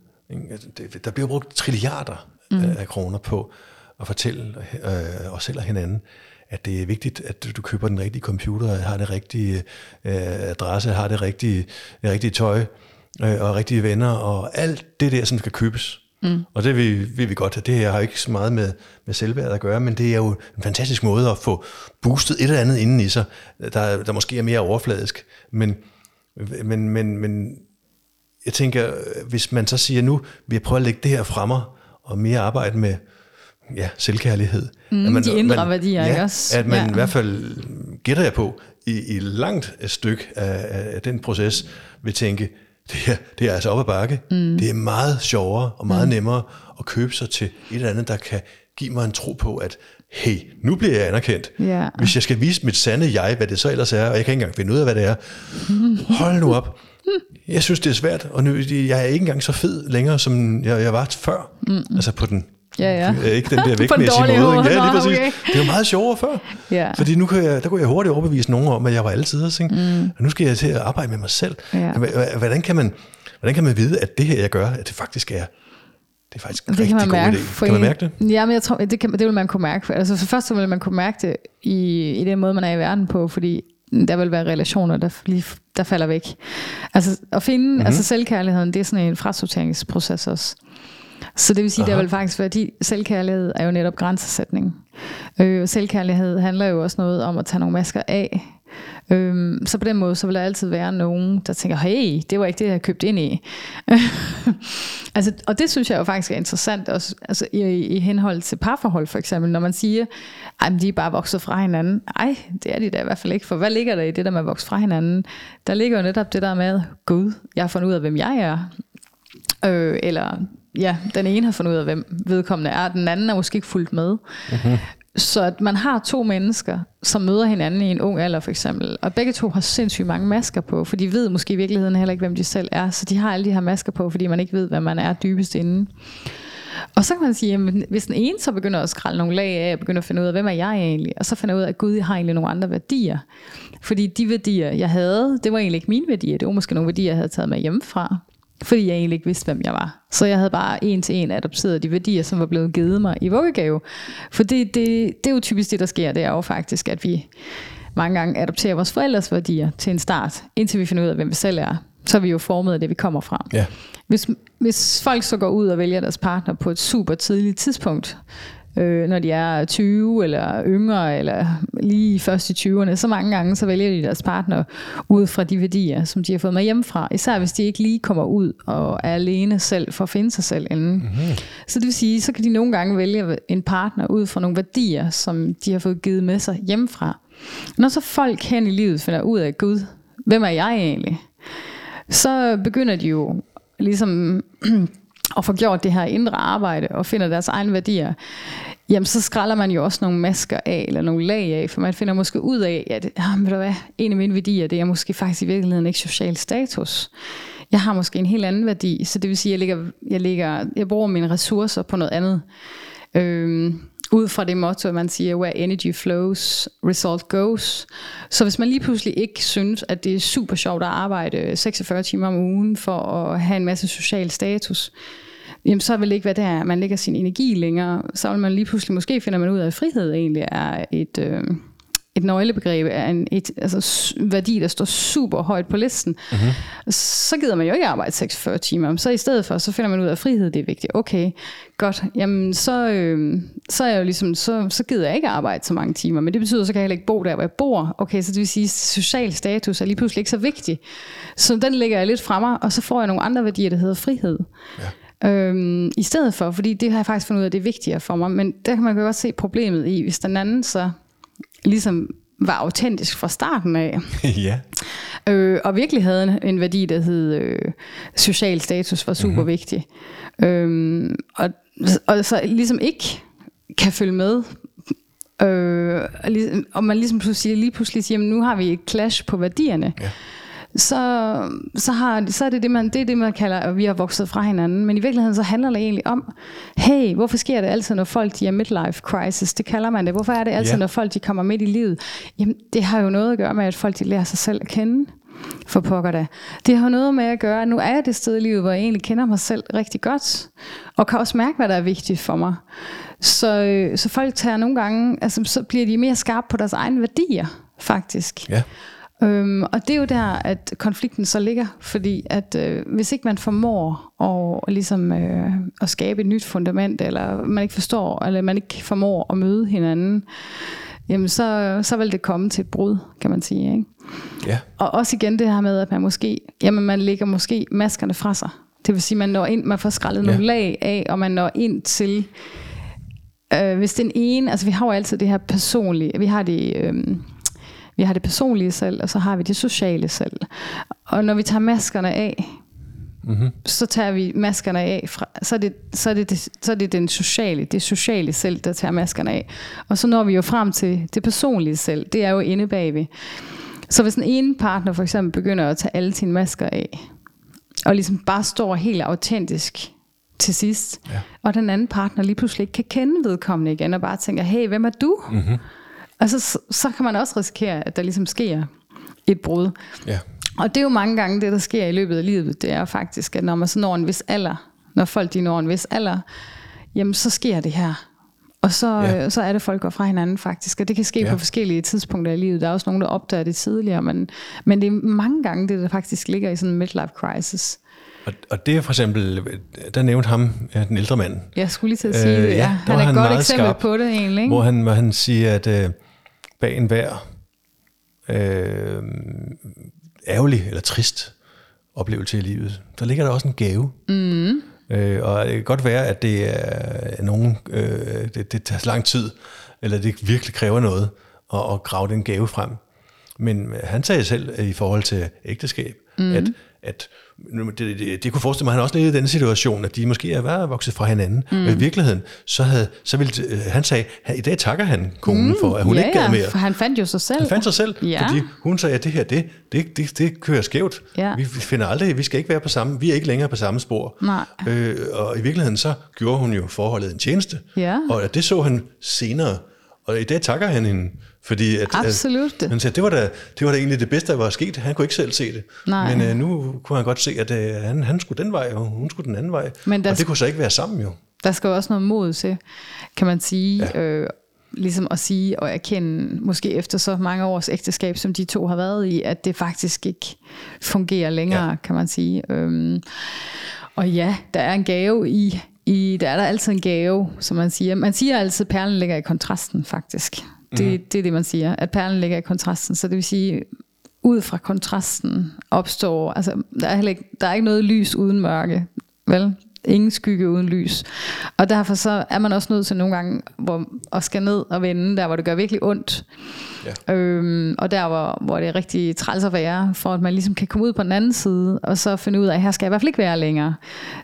Altså, der bliver brugt trilliarder mm. af kroner på at fortælle øh, os selv og hinanden, at det er vigtigt, at du køber den rigtige computer, har det rigtige øh, adresse, har det rigtige, det rigtige tøj øh, og rigtige venner og alt det der, som skal købes. Mm. Og det vil, vil vi godt have. Det her har ikke så meget med, med selvværd at gøre, men det er jo en fantastisk måde at få boostet et eller andet inden i sig, der, der måske er mere overfladisk. Men, men, men, men jeg tænker, hvis man så siger nu, vi har prøvet at lægge det her fremme, og mere arbejde med ja, selvkærlighed. Mm, at man, de indre man, værdier, ja, ikke også? At man Ja. i hvert fald, gætter jeg på, i, i langt et stykke af, af den proces, vil tænke, det er, det er altså op ad bakke. Mm. Det er meget sjovere og meget mm. nemmere at købe sig til et eller andet, der kan give mig en tro på, at hey, nu bliver jeg anerkendt. Ja. Hvis jeg skal vise mit sande jeg, hvad det så ellers er, og jeg kan ikke engang finde ud af, hvad det er, hold nu op. Jeg synes, det er svært, og nu, jeg er ikke engang så fed længere, som jeg, jeg var før. Mm. Altså på den Ja, ja. Ikke den der den vægtmæssige dårlige måde. måde. Ja, lige præcis. okay. Det var meget sjovere før. Ja. Fordi nu kan jeg, der kunne jeg hurtigt overbevise nogen om, at jeg var altid. Ikke? Mm. Og nu skal jeg til at arbejde med mig selv. Ja. Hvordan kan, man, hvordan kan man vide, at det her, jeg gør, at det faktisk er, det er faktisk en Det rigtig kan man god mærke. idé? Kan man mærke det? Ja, men jeg tror, det, kan, det vil man kunne mærke. Altså for først så vil man kunne mærke det i, i den måde, man er i verden på, fordi der vil være relationer, der, lige, der falder væk. Altså at finde, Mhm. mm-hmm. altså selvkærligheden, det er sådan en frasorteringsproces også. Så det vil sige, Aha. der vil faktisk de selvkærlighed er jo netop grænsesætning. Øh, selvkærlighed handler jo også noget om at tage nogle masker af. Øhm, så på den måde, så vil der altid være nogen, der tænker, hey, det var ikke det, jeg købte ind i. altså, og det synes jeg jo faktisk er interessant, også, altså i, i henhold til parforhold for eksempel, når man siger, at de er bare vokset fra hinanden. Ej, det er de da i hvert fald ikke, for hvad ligger der i det der med at vokse fra hinanden? Der ligger jo netop det der med, gud, jeg har fundet ud af, hvem jeg er. Øh, eller ja, den ene har fundet ud af, hvem vedkommende er, den anden er måske ikke fulgt med. Mm-hmm. Så at man har to mennesker, som møder hinanden i en ung alder for eksempel, og begge to har sindssygt mange masker på, for de ved måske i virkeligheden heller ikke, hvem de selv er, så de har alle de her masker på, fordi man ikke ved, hvad man er dybest inde. Og så kan man sige, at hvis den ene så begynder at skralde nogle lag af, og begynder at finde ud af, hvem er jeg egentlig, og så finder ud af, at Gud, jeg har egentlig nogle andre værdier. Fordi de værdier, jeg havde, det var egentlig ikke mine værdier, det var måske nogle værdier, jeg havde taget med hjemmefra fordi jeg egentlig ikke vidste, hvem jeg var. Så jeg havde bare en til en adopteret de værdier, som var blevet givet mig i vuggegave. For det, det, det er jo typisk det, der sker. Det er jo faktisk, at vi mange gange adopterer vores forældres værdier til en start, indtil vi finder ud af, hvem vi selv er. Så er vi jo formet af det, vi kommer fra. Ja. Hvis, hvis folk så går ud og vælger deres partner på et super tidligt tidspunkt, øh, når de er 20 eller yngre, eller lige først i 20'erne, så mange gange så vælger de deres partner ud fra de værdier, som de har fået med hjemmefra. Især hvis de ikke lige kommer ud og er alene selv for at finde sig selv inden. Mm-hmm. Så det vil sige, så kan de nogle gange vælge en partner ud fra nogle værdier, som de har fået givet med sig hjemmefra. Når så folk hen i livet finder ud af, Gud, hvem er jeg egentlig? Så begynder de jo ligesom og får gjort det her indre arbejde og finder deres egne værdier, jamen så skralder man jo også nogle masker af, eller nogle lag af, for man finder måske ud af, at ah, jamen, ved du hvad, en af mine værdier, det er måske faktisk i virkeligheden ikke social status. Jeg har måske en helt anden værdi, så det vil sige, at jeg, ligger, jeg, ligger, jeg bruger mine ressourcer på noget andet. Øhm, ud fra det motto, at man siger, where energy flows, result goes. Så hvis man lige pludselig ikke synes, at det er super sjovt at arbejde 46 timer om ugen for at have en masse social status, jamen så vil det ikke være der, man lægger sin energi længere. Så vil man lige pludselig, måske finder man ud af, at frihed egentlig er et, øh, et nøglebegreb, er en et, altså, værdi, der står super højt på listen. Mm-hmm. Så gider man jo ikke arbejde 46 timer. Så i stedet for, så finder man ud af, at frihed det er vigtigt. Okay, godt. Jamen så, øh, så, er jeg jo ligesom, så, så gider jeg ikke arbejde så mange timer. Men det betyder, så kan jeg heller ikke bo der, hvor jeg bor. Okay, så det vil sige, at social status er lige pludselig ikke så vigtig. Så den lægger jeg lidt fra mig, og så får jeg nogle andre værdier, der hedder frihed. Ja. Øhm, I stedet for, fordi det har jeg faktisk fundet ud af, det er vigtigere for mig. Men der kan man jo godt se problemet i, hvis den anden så ligesom var autentisk fra starten af, ja. øh, og virkelig havde en, en værdi, der hed øh, social status, var super mm-hmm. vigtig. Øhm, og, og så ligesom ikke kan følge med, øh, og, ligesom, og man ligesom pludselig, lige pludselig siger, jamen nu har vi et clash på værdierne. Ja. Så, så, har, så er det det, man, det er det, man kalder, at vi har vokset fra hinanden. Men i virkeligheden så handler det egentlig om, hey, hvorfor sker det altid, når folk de er midlife crisis? Det kalder man det. Hvorfor er det altid, Ja. når folk de kommer midt i livet? Jamen, det har jo noget at gøre med, at folk de lærer sig selv at kende. for pokker da. Det har noget med at gøre, at nu er jeg det sted i livet, hvor jeg egentlig kender mig selv rigtig godt, og kan også mærke, hvad der er vigtigt for mig. Så, øh, så folk tager nogle gange, altså så bliver de mere skarpe på deres egne værdier, faktisk. Ja. Øhm, og det er jo der, at konflikten så ligger, fordi at øh, hvis ikke man formår at, ligesom, øh, at skabe et nyt fundament, eller man ikke forstår, eller man ikke formår at møde hinanden, jamen så, så vil det komme til et brud, kan man sige. Ikke? Ja. Og også igen det her med, at man måske, jamen man lægger måske maskerne fra sig. Det vil sige, man når ind, man får skrællet ja. nogle lag af, og man når ind til, øh, hvis den ene, altså vi har jo altid det her personlige, vi har det, øh, vi har det personlige selv, og så har vi det sociale selv. Og når vi tager maskerne af, mm-hmm. så tager vi maskerne af, fra, så, er det, så, er det, så er det den sociale, det sociale selv, der tager maskerne af. Og så når vi jo frem til det personlige selv, det er jo inde bagved. Så hvis den ene partner for eksempel begynder at tage alle sine masker af, og ligesom bare står helt autentisk til sidst, ja. og den anden partner lige pludselig ikke kan kende vedkommende igen, og bare tænker, hey, hvem er du? Mm-hmm. Altså, så, så kan man også risikere, at der ligesom sker et brud. Ja. Og det er jo mange gange det, der sker i løbet af livet, det er faktisk, at når man så når en vis alder, når folk de når en vis alder, jamen så sker det her. Og så, ja. så er det, folk går fra hinanden faktisk. Og det kan ske ja. på forskellige tidspunkter i livet. Der er også nogen, der opdager det tidligere, men, men det er mange gange det, der faktisk ligger i sådan en midlife crisis. Og, og det er for eksempel, der nævnte ham, ja, den ældre mand. Jeg skulle lige til at sige øh, det, ja. Han er et godt eksempel skarp, på det egentlig. Ikke? Hvor han, hvor han siger, at øh, bag en hver øh, ærgerlig eller trist oplevelse i livet, der ligger der også en gave. Mm. Øh, og det kan godt være, at det er nogen, øh, det, det tager lang tid, eller det virkelig kræver noget at, at grave den gave frem. Men han sagde selv i forhold til ægteskab, mm. at, at det, det, det kunne forestille mig, at han også lidt i den situation, at de måske er været vokset fra hinanden. Mm. Men i virkeligheden, så, havde, så ville, øh, han sagde, at i dag takker han konen mm. for, at hun ja, ikke gad mere. for han fandt jo sig selv. Han fandt sig selv, ja. fordi hun sagde, at det her, det, det, det, det kører skævt. Ja. Vi, vi finder aldrig, vi skal ikke være på samme, vi er ikke længere på samme spor. Nej. Øh, og i virkeligheden, så gjorde hun jo forholdet en tjeneste. Ja. Og det så han senere. Og i dag takker han hende fordi at, Absolut. At, han sagde, det var, da, det var da egentlig det bedste, der var sket. Han kunne ikke selv se det. Nej. Men uh, nu kunne han godt se, at uh, han, han skulle den vej, og hun skulle den anden vej. Men der og det kunne så ikke være sammen jo. Der skal jo også noget mod til, kan man sige. Ja. Øh, ligesom at sige og erkende, måske efter så mange års ægteskab, som de to har været i, at det faktisk ikke fungerer længere, ja. kan man sige. Øhm, og ja, der er en gave i, i, der er der altid en gave, som man siger. Man siger altid, at perlen ligger i kontrasten, faktisk. Det, mm. det er det, man siger, at perlen ligger i kontrasten. Så det vil sige, ud fra kontrasten opstår, altså der er, heller ikke, der er ikke noget lys uden mørke, vel? Ingen skygge uden lys. Og derfor så er man også nødt til nogle gange hvor, at skal ned og vende, der hvor det gør virkelig ondt. Ja. Øhm, og der hvor, hvor det er rigtig træls at være, for at man ligesom kan komme ud på den anden side, og så finde ud af, at her skal jeg i hvert fald ikke være længere.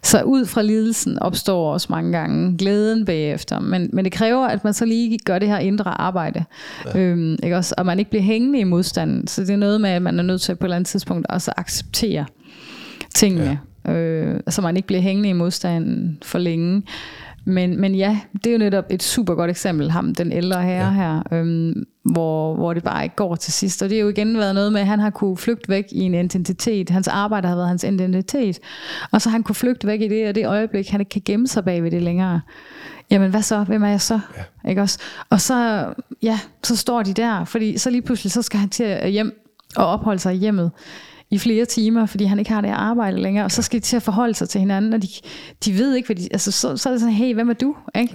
Så ud fra lidelsen opstår også mange gange glæden bagefter. Men, men det kræver, at man så lige gør det her indre arbejde. Ja. Øhm, ikke også? Og man ikke bliver hængende i modstanden. Så det er noget med, at man er nødt til på et eller andet tidspunkt også at acceptere tingene. Ja øh, så man ikke bliver hængende i modstanden for længe. Men, men ja, det er jo netop et super godt eksempel, ham, den ældre herre ja. her, øhm, hvor, hvor det bare ikke går til sidst. Og det har jo igen været noget med, at han har kunne flygte væk i en identitet. Hans arbejde har været hans identitet. Og så han kunne flygte væk i det, og det øjeblik, han ikke kan gemme sig bag ved det længere. Jamen hvad så? Hvem er jeg så? Ja. Ikke også? Og så, ja, så står de der, fordi så lige pludselig, så skal han til hjem og opholde sig i hjemmet i flere timer, fordi han ikke har det arbejde længere, og så skal de til at forholde sig til hinanden, og de, de ved ikke, hvad de, altså, så, så er det sådan, hey, hvem er du? Ikke?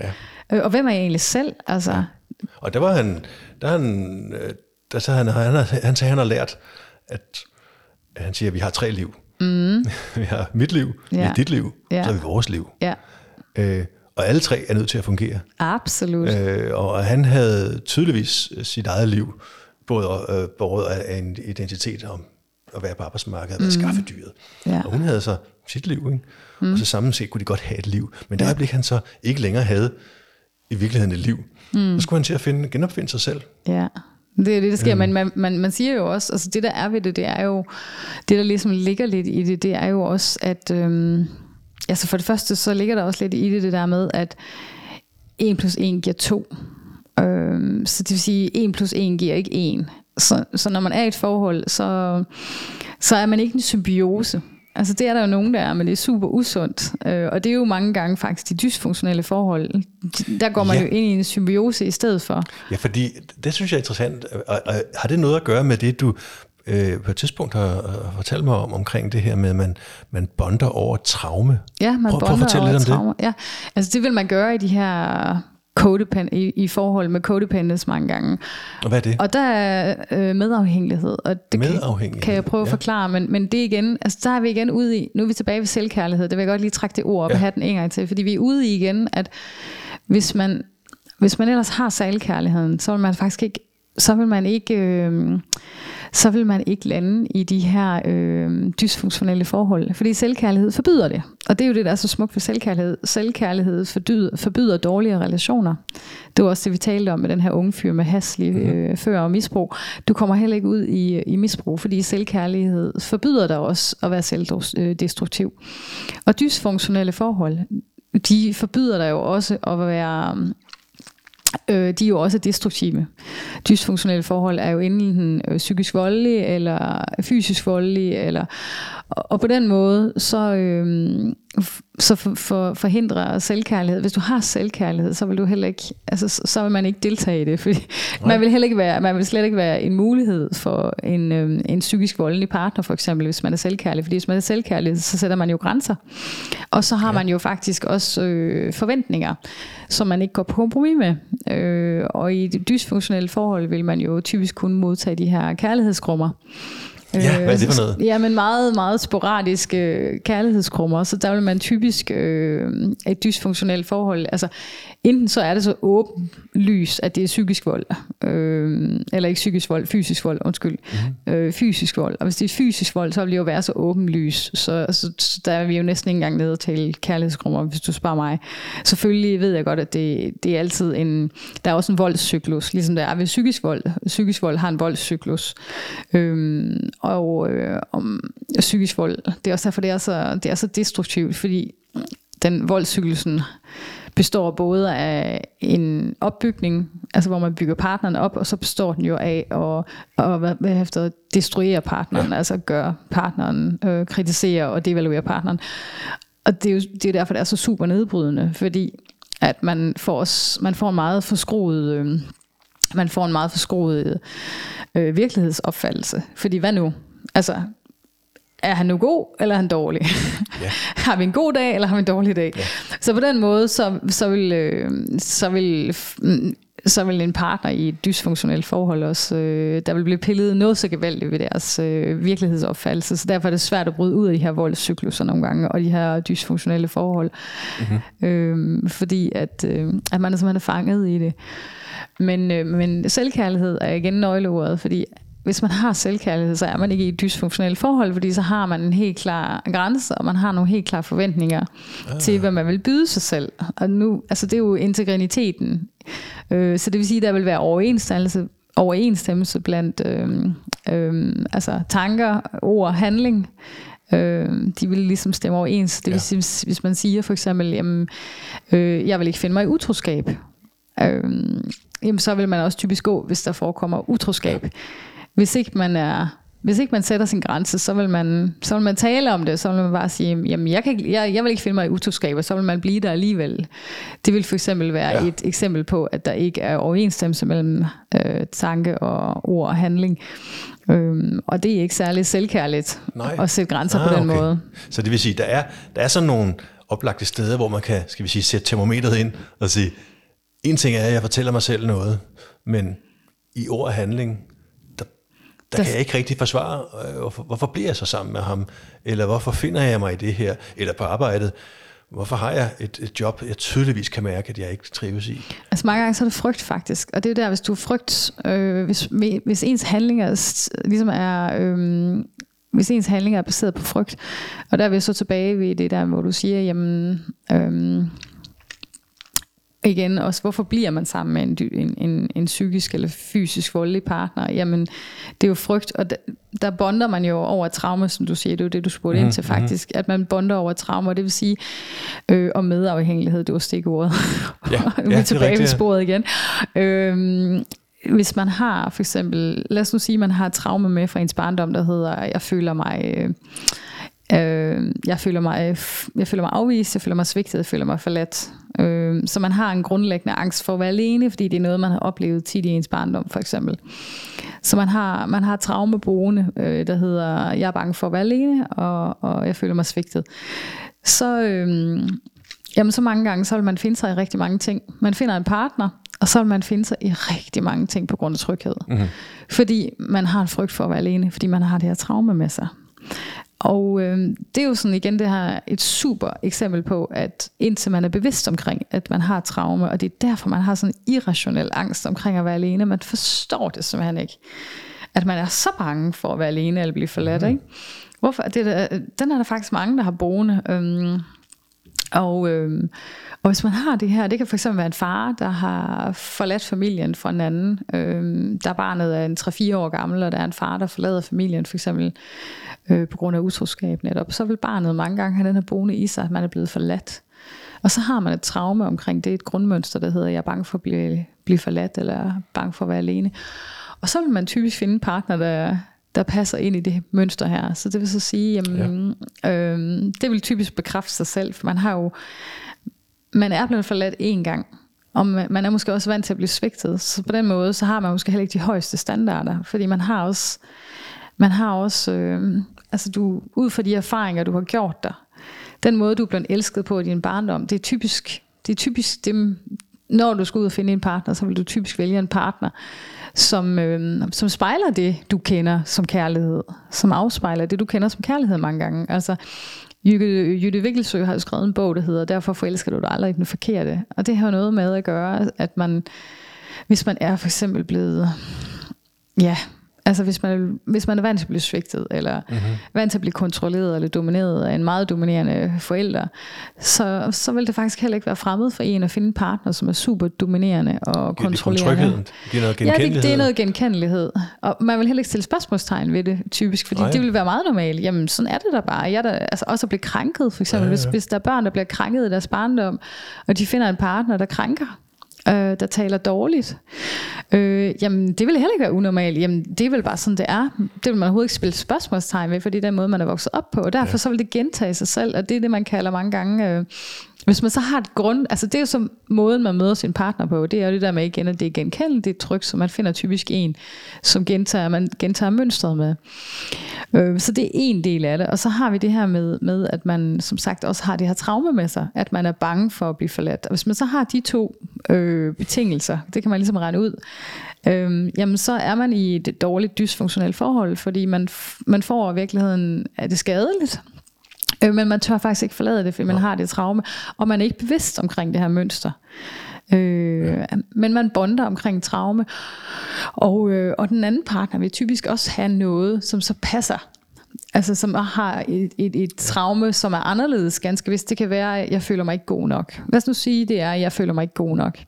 Ja. Øh, og hvem er jeg egentlig selv? Altså. Ja. Og der var han, der han, øh, der så han, han, han, sagde, han har lært, at, at han siger, at vi har tre liv. Mm. vi har mit liv, ja. vi har dit liv, ja. så har vi vores liv. Ja. Øh, og alle tre er nødt til at fungere. Absolut. Øh, og han havde tydeligvis sit eget liv, både øh, både af en identitet om at være på arbejdsmarkedet, at mm. skaffedyret. Ja. Og hun havde så sit liv, ikke? Mm. og så sammen set kunne de godt have et liv. Men der øjeblik, han så ikke længere havde i virkeligheden et liv, mm. så skulle han til at finde, genopfinde sig selv. Ja. Det er det, der sker, mm. men man, man, man siger jo også, altså det der er ved det, det er jo, det der ligesom ligger lidt i det, det er jo også, at, øhm, altså for det første, så ligger der også lidt i det, det der med, at 1 plus 1 giver 2. Øhm, så det vil sige, 1 plus 1 giver ikke 1. Så, så når man er i et forhold, så, så er man ikke en symbiose. Altså det er der jo nogen, der er, men det er super usundt. Øh, og det er jo mange gange faktisk de dysfunktionelle forhold. Der går man ja. jo ind i en symbiose i stedet for. Ja, fordi det synes jeg er interessant. Og, og har det noget at gøre med det, du øh, på et tidspunkt har, har fortalt mig om, omkring det her med, at man, man bonder over traume? Ja, man prøv, bonder prøv at fortælle over lidt om traume. Det. Ja, altså det vil man gøre i de her codepend- i, i forhold med codependence mange gange. Og hvad er det? Og der er øh, medafhængighed, og det Medafhængighed, kan, kan jeg prøve at ja. forklare, men, men det igen, altså der er vi igen ude i, nu er vi tilbage ved selvkærlighed, det vil jeg godt lige trække det ord op ja. og have den en gang til, fordi vi er ude i igen, at hvis man, hvis man ellers har selvkærligheden, så vil man faktisk ikke, så vil man ikke, øh, så vil man ikke lande i de her øh, dysfunktionelle forhold. Fordi selvkærlighed forbyder det. Og det er jo det, der er så smukt ved selvkærlighed. Selvkærlighed forbyder, forbyder dårlige relationer. Det var også det, vi talte om med den her unge fyr med haslig øh, før og misbrug. Du kommer heller ikke ud i, i misbrug, fordi selvkærlighed forbyder dig også at være selvdestruktiv. Og dysfunktionelle forhold, de forbyder dig jo også at være øh, de er jo også destruktive. Dysfunktionelle forhold er jo enten øh, psykisk voldelige, eller fysisk voldelige, eller, og, og på den måde, så, øh, så for, for, forhindrer selvkærlighed. Hvis du har selvkærlighed, så vil du heller ikke, altså, så vil man ikke deltage i det, fordi man vil heller ikke være, man vil slet ikke være en mulighed for en, øh, en psykisk voldelig partner, for eksempel, hvis man er selvkærlig. Fordi hvis man er selvkærlig, så sætter man jo grænser. Og så har ja. man jo faktisk også øh, forventninger, som man ikke går på kompromis med. Øh, og i det dysfunktionelle forhold vil man jo typisk kunne modtage de her kærlighedsgrummer. Ja, hvad er det for noget? Ja, men meget, meget sporadiske øh, kærlighedskrummer, så der vil man typisk øh, et dysfunktionelt forhold, altså enten så er det så åben lys, at det er psykisk vold, øh, eller ikke psykisk vold, fysisk vold, undskyld, mm. øh, fysisk vold, og hvis det er fysisk vold, så vil det jo være så åben lys, så, så, så der er vi jo næsten ikke engang nede til kærlighedskrummer, hvis du spørger mig. Selvfølgelig ved jeg godt, at det, det er altid en, der er også en voldscyklus, ligesom der er ved psykisk vold. Psykisk vold har en voldscyklus, øh, og øh, om psykisk vold. Det er også derfor, det er så, det er så destruktivt, fordi den voldscyklusen består både af en opbygning, altså hvor man bygger partneren op, og så består den jo af at, at hvad, hvad efter destruere partneren, ja. altså gøre partneren, øh, kritisere og devaluere partneren. Og det er jo det er derfor, det er så super nedbrydende, fordi at man får, man får en meget forskruet, øh, man får en meget forskruet øh, virkelighedsopfattelse. Fordi hvad nu? Altså, er han nu god, eller er han dårlig? Ja. har vi en god dag, eller har vi en dårlig dag? Ja. Så på den måde, så, så, vil, øh, så, vil, så vil en partner i et dysfunktionelt forhold også, øh, der vil blive pillet noget så gevaldigt ved deres øh, virkelighedsopfattelse. Så derfor er det svært at bryde ud af de her voldscykluser nogle gange, og de her dysfunktionelle forhold. Mm-hmm. Øh, fordi at, øh, at man er simpelthen fanget i det. Men, øh, men selvkærlighed er igen nøgleordet, fordi hvis man har selvkærlighed, så er man ikke i et dysfunktionelt forhold, fordi så har man en helt klar grænse, og man har nogle helt klare forventninger ja. til, hvad man vil byde sig selv. Og nu, altså det er jo integriteten. Øh, så det vil sige, at der vil være overensstemmelse, overensstemmelse blandt øh, øh, altså tanker, ord, handling. Øh, de vil ligesom stemme overens. Det vil sige, hvis, hvis man siger for eksempel, jamen, øh, jeg vil ikke finde mig i utroskab. Øh, jamen så vil man også typisk gå, hvis der forekommer utroskab. Ja hvis ikke man er hvis ikke man sætter sin grænse, så vil man, så vil man tale om det, så vil man bare sige, jamen jeg, kan ikke, jeg, jeg vil ikke finde mig i utroskab, og så vil man blive der alligevel. Det vil for eksempel være ja. et eksempel på, at der ikke er overensstemmelse mellem øh, tanke og ord og handling. Øhm, og det er ikke særlig selvkærligt Nej. at sætte grænser ah, på den okay. måde. Så det vil sige, der er, der er sådan nogle oplagte steder, hvor man kan, skal vi sige, sætte termometeret ind og sige, en ting er, at jeg fortæller mig selv noget, men i ord og handling, der, der kan jeg ikke rigtig forsvare, øh, hvorfor, hvorfor bliver jeg så sammen med ham? Eller hvorfor finder jeg mig i det her? Eller på arbejdet? Hvorfor har jeg et, et job, jeg tydeligvis kan mærke, at jeg ikke trives i? Altså mange gange så er det frygt faktisk. Og det er der, hvis du frygt, øh, hvis, hvis ens handlinger ligesom er... Øh, hvis ens handlinger er baseret på frygt. Og der er vi så tilbage ved det der, hvor du siger, jamen, øhm, igen også, hvorfor bliver man sammen med en, en, en, en psykisk eller fysisk voldelig partner? Jamen, det er jo frygt, og der, der bonder man jo over traume, som du siger, det er jo det, du spurgte mm, ind til mhm. faktisk, mm. at man bonder over traume, det vil sige, øh, og medafhængighed, det var stikordet. Ja, vi er tilbage ved sporet igen. Øh, hvis man har for eksempel, lad os nu sige, man har traume med fra ens barndom, der hedder, jeg føler mig... Øh, Øh, jeg, føler mig, jeg føler mig afvist, jeg føler mig svigtet, jeg føler mig forladt. Øh, så man har en grundlæggende angst for at være alene, fordi det er noget, man har oplevet tit i ens barndom, for eksempel. Så man har, man har traumeboende, øh, der hedder, jeg er bange for at være alene, og, og jeg føler mig svigtet. Så, øh, jamen, så mange gange, så vil man finde sig i rigtig mange ting. Man finder en partner, og så vil man finde sig i rigtig mange ting på grund af tryghed. Mm-hmm. Fordi man har en frygt for at være alene, fordi man har det her traume med sig. Og øh, det er jo sådan igen det her et super eksempel på, at indtil man er bevidst omkring, at man har traume, og det er derfor, man har sådan en irrationel angst omkring at være alene, man forstår det simpelthen ikke. At man er så bange for at være alene eller blive forladt, mm. ikke? Hvorfor? Det der, den er der faktisk mange, der har boende. Øhm, og, øh, og hvis man har det her, det kan fx være en far, der har forladt familien for en anden. Øh, der er barnet er en 3-4 år gammel, og der er en far, der forlader familien for eksempel øh, på grund af utroskab netop. Så vil barnet mange gange have den her boende i sig, at man er blevet forladt. Og så har man et traume omkring det, et grundmønster, der hedder, jeg er bange for at blive, blive forladt, eller bange for at være alene. Og så vil man typisk finde en partner, der, der passer ind i det mønster her. Så det vil så sige, jamen, ja. øhm, det vil typisk bekræfte sig selv, for man har jo, man er blevet forladt én gang, og man er måske også vant til at blive svigtet. Så på den måde, så har man måske heller ikke de højeste standarder, fordi man har også, man har også, øh, altså du, ud fra de erfaringer, du har gjort dig, den måde, du er blevet elsket på i din barndom, det er typisk, det er typisk dem, når du skal ud og finde en partner, så vil du typisk vælge en partner, som, øh, som spejler det, du kender som kærlighed. Som afspejler det, du kender som kærlighed mange gange. Altså, Jytte, Jytte Vikkelsø har jo skrevet en bog, der hedder Derfor forelsker du dig aldrig i den forkerte. Og det har noget med at gøre, at man, hvis man er for eksempel blevet, ja, Altså hvis man, hvis man er vant til at blive svigtet, eller mm-hmm. vant til at blive kontrolleret eller domineret af en meget dominerende forælder, så, så vil det faktisk heller ikke være fremmed for en at finde en partner, som er super dominerende og kontrollerende. Det er det er noget genkendelighed. Ja, det, det er noget genkendelighed. Og man vil heller ikke stille spørgsmålstegn ved det, typisk, fordi Nej. det vil være meget normalt. Jamen, sådan er det der bare. Jeg der, altså også at blive krænket, for eksempel. Ja, ja. Hvis, hvis der er børn, der bliver krænket i deres barndom, og de finder en partner, der krænker, øh, der taler dårligt. Øh, jamen, det vil heller ikke være unormalt. Jamen, det er vel bare sådan, det er. Det vil man overhovedet ikke spille spørgsmålstegn ved, fordi det er den måde, man er vokset op på. Og derfor ja. så vil det gentage sig selv, og det er det, man kalder mange gange... Øh, hvis man så har et grund, altså det er jo så måden, man møder sin partner på, det er jo det der med igen, at det er genkendeligt, det er tryk, så man finder typisk en, som gentager, man gentager mønstret med. Øh, så det er en del af det, og så har vi det her med, med, at man som sagt også har det her traume med sig, at man er bange for at blive forladt. Og hvis man så har de to øh, betingelser, det kan man ligesom regne ud, øh, jamen så er man i et dårligt dysfunktionelt forhold, fordi man, man får i virkeligheden, er det skadeligt, Øh, men man tør faktisk ikke forlade det, fordi man har det traume, og man er ikke bevidst omkring det her mønster. Øh, ja. Men man bonder omkring traume. Og, øh, og den anden partner vil typisk også have noget, som så passer. Altså som har et, et, et traume, som er anderledes ganske vist. Det kan være, at jeg føler mig ikke god nok. Lad os nu sige, det er, at jeg føler mig ikke god nok.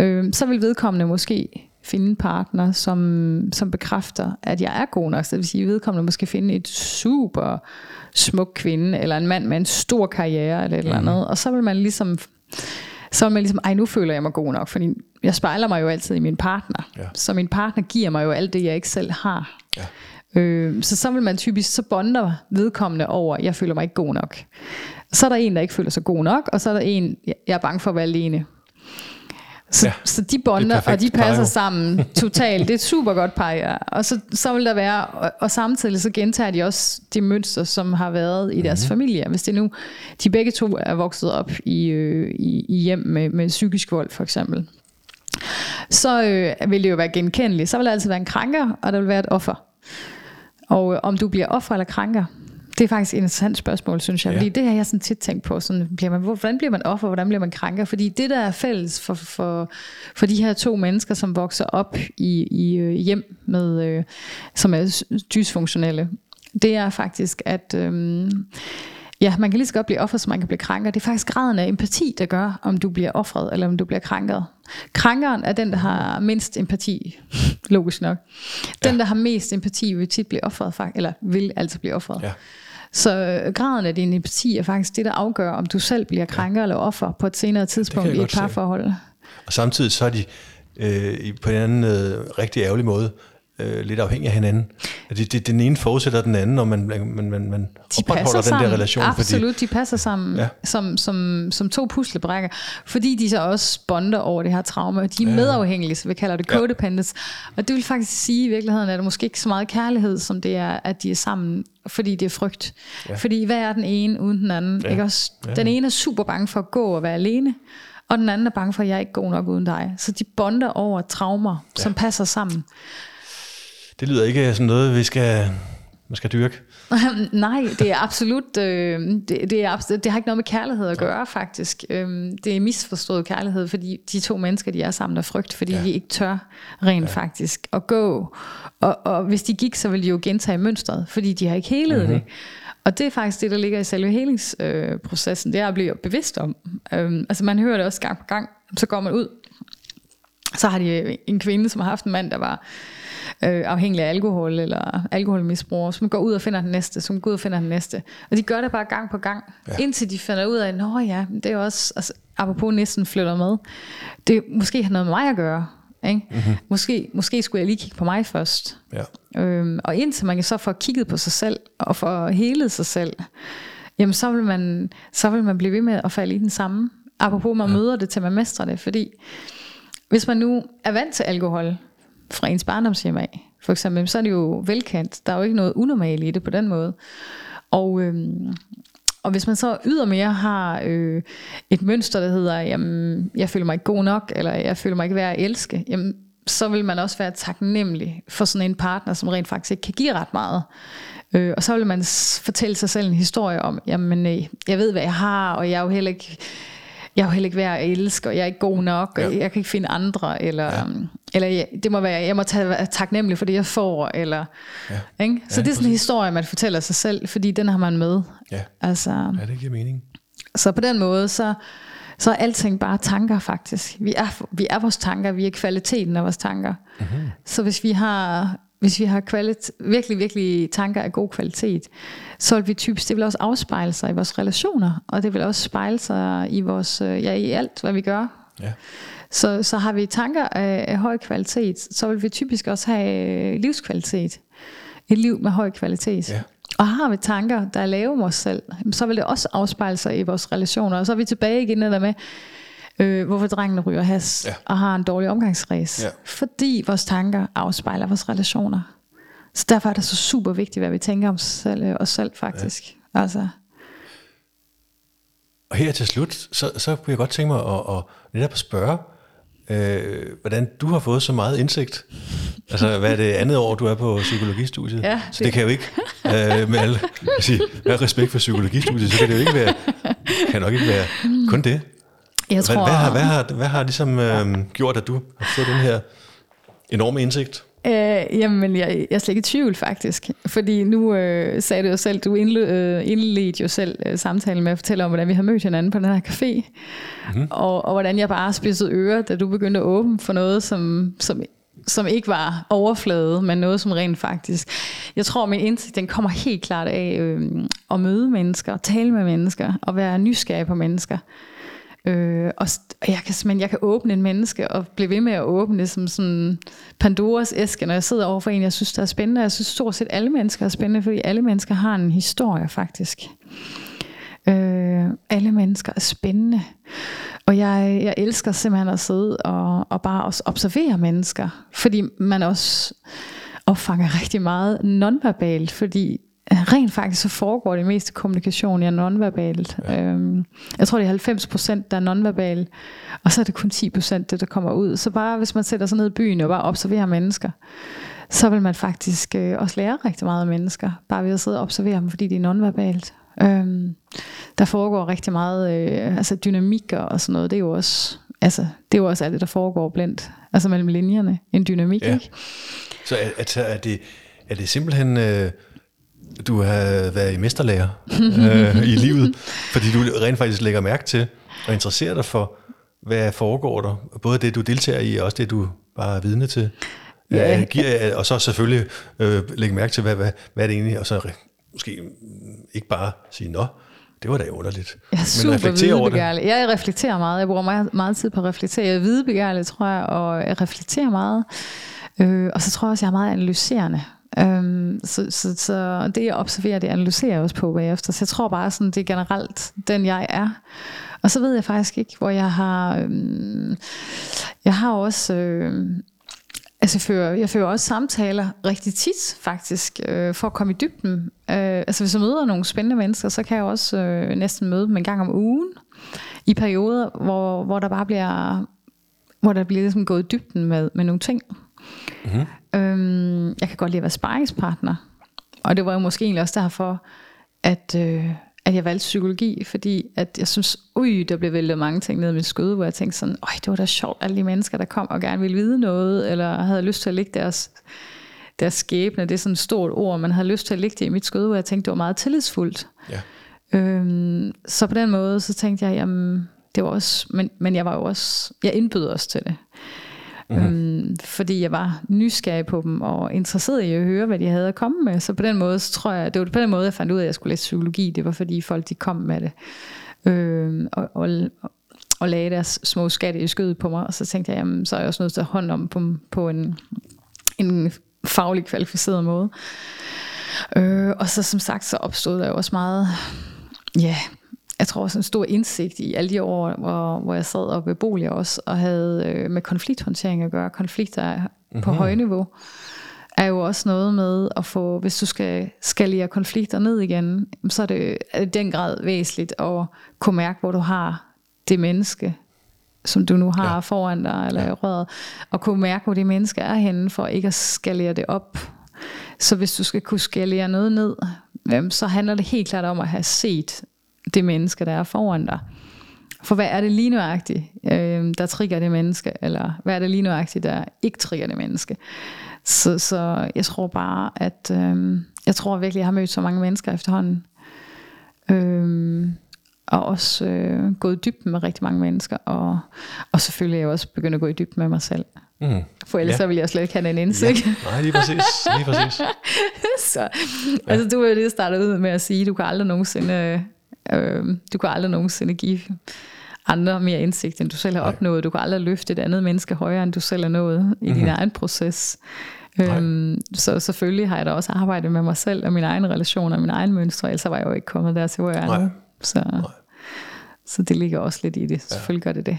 Øh, så vil vedkommende måske finde en partner, som, som bekræfter, at jeg er god nok. Så det vil sige, at vedkommende måske finde et super smuk kvinde, eller en mand med en stor karriere, eller et mm. eller mhm. andet. Og så vil man ligesom, så vil man ligesom, ej nu føler jeg mig god nok, fordi jeg spejler mig jo altid i min partner. Ja. Så min partner giver mig jo alt det, jeg ikke selv har. Ja. Øh, så så vil man typisk, så bonder vedkommende over, jeg føler mig ikke god nok. Så er der en, der ikke føler sig god nok, og så er der en, jeg er bange for at være alene. Så, ja, så de bonder, og de passer sammen totalt. Det er et super godt par. Og så, så vil der være, og, og samtidig så gentager de også de mønstre, som har været i deres mm-hmm. familie. Hvis det nu, de begge to er vokset op i, øh, i, i hjem med, med psykisk vold, for eksempel. Så øh, vil det jo være genkendeligt. Så vil der altid være en krænker, og der vil være et offer. Og øh, om du bliver offer eller krænker, det er faktisk et interessant spørgsmål, synes jeg. Ja. Fordi det har jeg sådan tit tænkt på. Sådan, bliver man, hvordan bliver man offer, hvordan bliver man krænker? Fordi det, der er fælles for, for, for de her to mennesker, som vokser op i, i øh, hjem, med, øh, som er dysfunktionelle, det er faktisk, at... Øh, Ja, man kan lige så godt blive offret, som man kan blive krænker. Det er faktisk graden af empati, der gør, om du bliver offret, eller om du bliver krænket. Krænkeren er den, der har mindst empati, logisk nok. Den, ja. der har mest empati, vil tit blive offret, eller vil altid blive offret. Ja. Så øh, graden af din empati er faktisk det, der afgør, om du selv bliver krænker ja. eller offer på et senere tidspunkt i et parforhold. Og samtidig så er de øh, på en anden øh, rigtig ærgerlig måde øh, lidt afhængige af hinanden. At det, det, den ene forudsætter den anden, og man, man, man, man de opretholder den der relation. Absolut, de passer sammen Ja. ja. som, som, som to puslebrækker, fordi de så også bonder over det her traume, og de er ja. medafhængige, så vi kalder det Ja. codependence. Og det vil faktisk sige, at i virkeligheden er det måske ikke så meget kærlighed, som det er, at de er sammen, fordi det er frygt. Ja. Fordi hvad er den ene uden den anden? Ja. Ikke også? Ja. Den ene er super bange for at gå og være alene, og den anden er bange for, at jeg er ikke god nok uden dig. Så de bonder over traumer, ja. som passer sammen. Det lyder ikke som noget, vi skal, man skal dyrke. Nej, det er absolut, øh, det, det, er absolut, det har ikke noget med kærlighed at gøre faktisk. Øhm, det er misforstået kærlighed, fordi de to mennesker, de er sammen af frygt, fordi Ja. de ikke tør rent ja. faktisk at gå. Og, og hvis de gik, så ville de jo gentage mønstret, fordi de har ikke helet Mhm. mm-hmm. det. Og det er faktisk det, der ligger i selve helingsprocessen, øh, det er at blive bevidst om. Øhm, altså man hører det også gang på gang, så går man ud, så har de en kvinde, som har haft en mand, der var øh, afhængig af alkohol eller alkoholmisbrug, som går ud og finder den næste, som går ud og finder den næste. Og de gør det bare gang på gang, Ja. indtil de finder ud af, nå ja, det er også, altså, apropos næsten flytter med, det måske har noget med mig at gøre. Ikke? Mm-hmm. Måske, måske skulle jeg lige kigge på mig først. Ja. Øhm, og indtil man kan så få kigget på sig selv, og få helet sig selv, jamen så vil man, så vil man blive ved med at falde i den samme. Apropos, man ja. møder det til, man mestrer det. Fordi hvis man nu er vant til alkohol fra ens barndomshjem af, for eksempel, så er det jo velkendt. Der er jo ikke noget unormalt i det på den måde. Og, øhm, og hvis man så ydermere har øh, et mønster, der hedder, jamen, jeg føler mig ikke god nok, eller jeg føler mig ikke værd at elske, jamen, så vil man også være taknemmelig for sådan en partner, som rent faktisk ikke kan give ret meget. Øh, og så vil man fortælle sig selv en historie om, jamen, øh, jeg ved, hvad jeg har, og jeg er jo heller ikke, jeg er jo heller ikke værd at elske, og jeg er ikke god nok, og Ja. jeg kan ikke finde andre, eller, Ja. ja. eller jeg, det må være, jeg må tage, være taknemmelig for det, jeg får, eller, Ja. ikke? Så Ja, det er sådan en historie, man fortæller sig selv, fordi den har man med. Ja. Altså, ja, det giver mening. så på den måde, så, så er alting bare tanker faktisk. Vi er, vi er vores tanker, vi er kvaliteten af vores tanker. Mm-hmm. Så hvis vi har, hvis vi har kvalit, virkelig, virkelig tanker af god kvalitet, så vil vi typisk, det vil også afspejle sig i vores relationer, og det vil også spejle sig i vores, øh, ja, i alt, hvad vi gør. Ja. Så, så har vi tanker af, af høj kvalitet, så vil vi typisk også have øh, livskvalitet. Et liv med høj kvalitet. Ja. Og har vi tanker, der er lave om os selv, så vil det også afspejle sig i vores relationer. Og så er vi tilbage igen der med, øh, hvorfor drengene ryger has Ja. og har en dårlig omgangsræs. Ja. Fordi vores tanker afspejler vores relationer. Så derfor er det så super vigtigt, hvad vi tænker om os selv, øh, os selv faktisk. Ja. Altså, Og her til slut, så, så kunne jeg godt tænke mig at, at netop spørge, øh, hvordan du har fået så meget indsigt. Altså, hvad er det andet år, du er på psykologistudiet? Ja, så det kan jo ikke, øh, med alle, jeg siger, med respekt for psykologistudiet, så kan det jo ikke være, kan nok ikke være kun det. Jeg Hvad, tror, hvad, har, hvad, har, hvad har ligesom øh, gjort, at du har fået den her enorme indsigt? Øh, jamen, jeg, jeg er slet ikke i tvivl faktisk. Fordi nu øh, sagde du jo selv, du indled, øh, indledte jo selv øh, samtalen med at fortælle om, hvordan vi har mødt hinanden på den her café. Mm-hmm. Og, og hvordan jeg bare spidsede ører, da du begyndte at åbne for noget, som, som, som ikke var overflade, men noget, som rent faktisk... Jeg tror, min indsigt den kommer helt klart af øh, at møde mennesker, tale med mennesker, og være nysgerrig på mennesker. Øh, og og jeg kan simpelthen jeg kan åbne en menneske og blive ved med at åbne som sådan Pandoras æske, når jeg sidder over for en, jeg synes, der er spændende. Jeg synes stort set alle mennesker er spændende, fordi alle mennesker har en historie faktisk. Øh, alle mennesker er spændende. Og jeg, jeg elsker simpelthen at sidde og, og bare også observere mennesker, fordi man også opfanger rigtig meget nonverbalt, fordi rent faktisk så foregår det meste kommunikation ja nonverbalt. Ja. Øhm, jeg tror det er 90 procent der er nonverbal, og så er det kun 10 procent det der kommer ud. Så bare hvis man sætter sig ned i byen og bare observerer mennesker, så vil man faktisk øh, også lære rigtig meget af mennesker, bare ved at sidde og observere dem, fordi det er nonverbalt. Øhm, der foregår rigtig meget øh, altså dynamikker og sådan noget. Det er jo også altså det er jo også alt det der foregår blandt altså mellem linjerne en dynamik. Ja. Ikke? Så er, er, er, det, er det simpelthen, øh, du har været i mesterlærer øh, i livet, fordi du rent faktisk lægger mærke til og interesserer dig for, hvad foregår der. Både det, du deltager i, og også det, du bare er vidne til. Ja. Øh, giver, og så selvfølgelig øh, lægge mærke til, hvad, hvad, hvad er det egentlig, og så måske mm, ikke bare sige, nå, det var da underligt. Jeg er super videbegærlig. Ja, jeg reflekterer meget. Jeg bruger meget, meget tid på at reflektere. Jeg er videbegærlig, tror jeg, og jeg reflekterer meget. Øh, og så tror jeg også, jeg er meget analyserende. Øhm, så, så, så det jeg observerer, det analyserer jeg også på bagefter. Så jeg tror bare, sådan, det er generelt den jeg er. Og så ved jeg faktisk ikke, hvor jeg har... Øhm, jeg har også... Øh, Altså, jeg fører, jeg fører også samtaler rigtig tit, faktisk, øh, for at komme i dybden. Øh, altså, hvis jeg møder nogle spændende mennesker, så kan jeg også øh, næsten møde dem en gang om ugen, i perioder, hvor, hvor der bare bliver, hvor der bliver ligesom gået i dybden med, med nogle ting. Mm-hmm. Øhm, jeg kan godt lide at være sparringspartner, og det var jo måske egentlig også derfor, at... Øh, at jeg valgte psykologi, fordi at jeg synes, ui, der blev væltet mange ting ned i mit skød, hvor jeg tænkte sådan, øj, det var da sjovt, alle de mennesker, der kom og gerne ville vide noget, eller havde lyst til at lægge deres, deres skæbne, det er sådan et stort ord, man havde lyst til at lægge det i mit skød, hvor jeg tænkte, det var meget tillidsfuldt. Ja. Øhm, så på den måde, så tænkte jeg, jamen, det var også, men, men jeg var jo også, jeg indbød også til det. Mm-hmm. Øhm, fordi jeg var nysgerrig på dem og interesseret i at høre, hvad de havde at komme med. Så på den måde, så tror jeg, det var på den måde, jeg fandt ud af, at jeg skulle læse psykologi. Det var fordi folk, de kom med det. Øhm, og, og, og lagde deres små skatte i skødet på mig. Og så tænkte jeg, jamen, så er jeg også nødt til at hånd om dem på en, en faglig kvalificeret måde. Øh, og så som sagt, så opstod der jo også meget, ja, jeg tror også en stor indsigt i alle de år, hvor, hvor jeg sad op ved boliger også, og havde øh, med konflikthåndtering at gøre, konflikter mm-hmm. på mhm. højniveau, er jo også noget med at få, hvis du skal skalere konflikter ned igen, så er det, i den grad væsentligt at kunne mærke, hvor du har det menneske, som du nu har ja. foran dig, eller ja. røret, og kunne mærke, hvor det menneske er henne, for ikke at skalere det op. Så hvis du skal kunne skalere noget ned, så handler det helt klart om at have set det menneske, der er foran dig. For hvad er det lige nøjagtigt, øh, der trigger det menneske, eller hvad er det lige nøjagtigt, der ikke trigger det menneske? Så, så jeg tror bare, at øh, jeg tror virkelig, jeg har mødt så mange mennesker efterhånden, øh, og også øh, gået i dybden med rigtig mange mennesker, og, og selvfølgelig er jeg også begyndt at gå i dybden med mig selv. Mm. For ellers ja. så ville jeg slet ikke have den indsigt. Ja. Nej, lige præcis. Lige præcis. så, ja. altså, du er det startet ud med at sige, du kan aldrig nogensinde Øh, du kan aldrig nogensinde give andre mere indsigt, end du selv har opnået. Du kan aldrig løfte et andet menneske højere, end du selv har nået i mm-hmm. din egen proces. Øhm, så selvfølgelig har jeg da også arbejdet med mig selv og mine egne relationer og mine egne mønstre, ellers var jeg jo ikke kommet der til, hvor jeg er nu. Så, så det ligger også lidt i det. Selvfølgelig gør det det.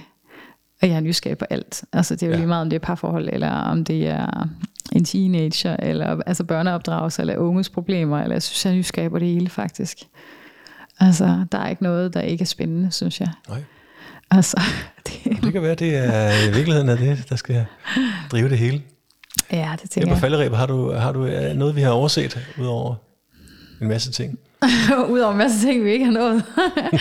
Og jeg er nysgerrig på alt. Altså det er jo ja. lige meget, om det er parforhold, eller om det er en teenager, eller altså børneopdragelse, eller unges problemer, eller jeg synes, jeg er nysgerrig på det hele faktisk. Altså, der er ikke noget, der ikke er spændende, synes jeg. Nej. Altså, det, det kan være, det er i virkeligheden er det, der skal drive det hele. Ja, det tænker jeg. på falderæb har du, har du noget, vi har overset, udover en masse ting? Udover en masse ting, vi ikke har nået.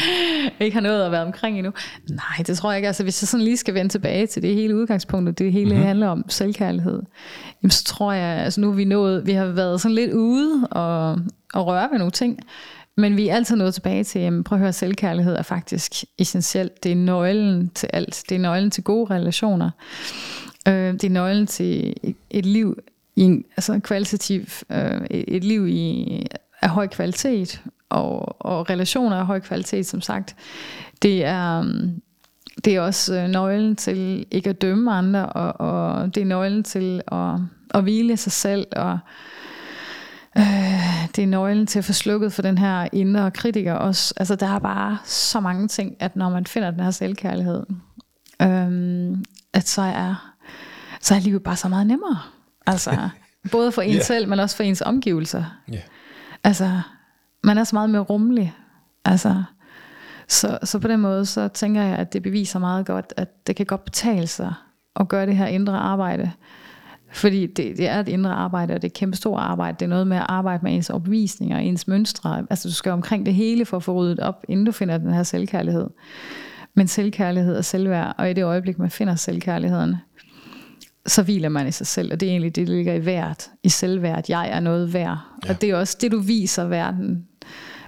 ikke har nået at være omkring endnu. Nej, det tror jeg ikke. Altså, hvis jeg sådan lige skal vende tilbage til det hele udgangspunkt, det hele mm-hmm. handler om selvkærlighed, jamen, så tror jeg, altså nu er vi nået, vi har været sådan lidt ude og, og røre ved nogle ting, men vi er altid nået tilbage til, jamen, prøv at høre, selvkærlighed er faktisk essentielt. Det er nøglen til alt. Det er nøglen til gode relationer. Øh, det er nøglen til et liv i en, altså kvalitativ, øh, et liv i, af høj kvalitet, og, og relationer af høj kvalitet, som sagt. Det er, øh, det er også øh, nøglen til ikke at dømme andre, og, og det er nøglen til at, at hvile sig selv, og Øh, det er nøglen til at få slukket for den her indre kritiker også. Altså, der er bare så mange ting, at når man finder den her selvkærlighed, øh, at så er, så er livet bare så meget nemmere. Altså, både for en yeah. selv, men også for ens omgivelser. Yeah. Altså, man er så meget mere rummelig. Altså, så, så på den måde, så tænker jeg, at det beviser meget godt, at det kan godt betale sig at gøre det her indre arbejde. Fordi det, det er et indre arbejde, og det er et kæmpe stort arbejde. Det er noget med at arbejde med ens opvisninger, ens mønstre. Altså du skal omkring det hele for at få ryddet op, inden du finder den her selvkærlighed. Men selvkærlighed og selvværd, og i det øjeblik, man finder selvkærligheden, så hviler man i sig selv, og det er egentlig det, der ligger i værd, i selvværd. Jeg er noget værd. Ja. Og det er også det, du viser verden.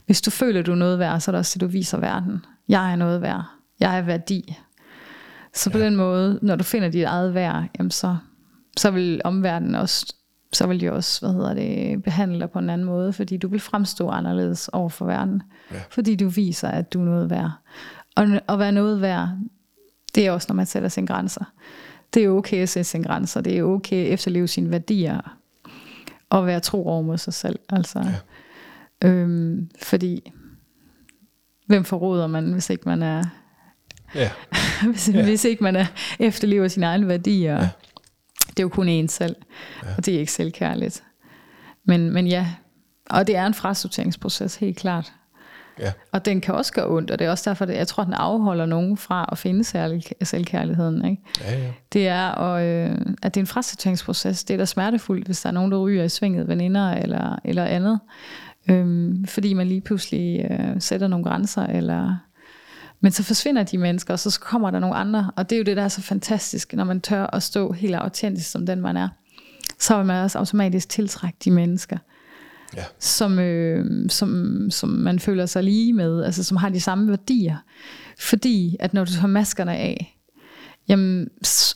Hvis du føler, du er noget værd, så er det også det, du viser verden. Jeg er noget værd. Jeg er værdi. Så på ja. den måde, når du finder dit eget værd, jamen så så vil omverdenen også så vil de også hvad hedder det, behandle dig på en anden måde, fordi du vil fremstå anderledes over for verden. Ja. Fordi du viser, at du er noget værd. Og at være noget værd, det er også, når man sætter sine grænser. Det er okay at sætte sine grænser. Det er okay at efterleve sine værdier. Og være tro over mod sig selv. Altså, ja. øhm, fordi, hvem forråder man, hvis ikke man er... Ja. hvis, ja. hvis ikke man er, efterlever sine egne værdier. Ja. Det er jo kun en selv. Ja. Og det er ikke selvkærligt. Men, men ja, og det er en frasorteringsproces, helt klart. Ja. Og den kan også gøre ondt, og det er også derfor, at jeg tror, den afholder nogen fra at finde selvkærligheden. Ikke? Ja, ja. Det er, og, øh, at det er en frasorteringsproces. Det er da smertefuldt, hvis der er nogen, der ryger i svinget, veninder eller, eller andet. Øhm, fordi man lige pludselig øh, sætter nogle grænser, eller men så forsvinder de mennesker, og så kommer der nogle andre. Og det er jo det, der er så fantastisk, når man tør at stå helt autentisk som den, man er. Så vil man også automatisk tiltrække de mennesker, ja. som, øh, som, som man føler sig lige med, altså som har de samme værdier. Fordi at når du tager maskerne af, jamen,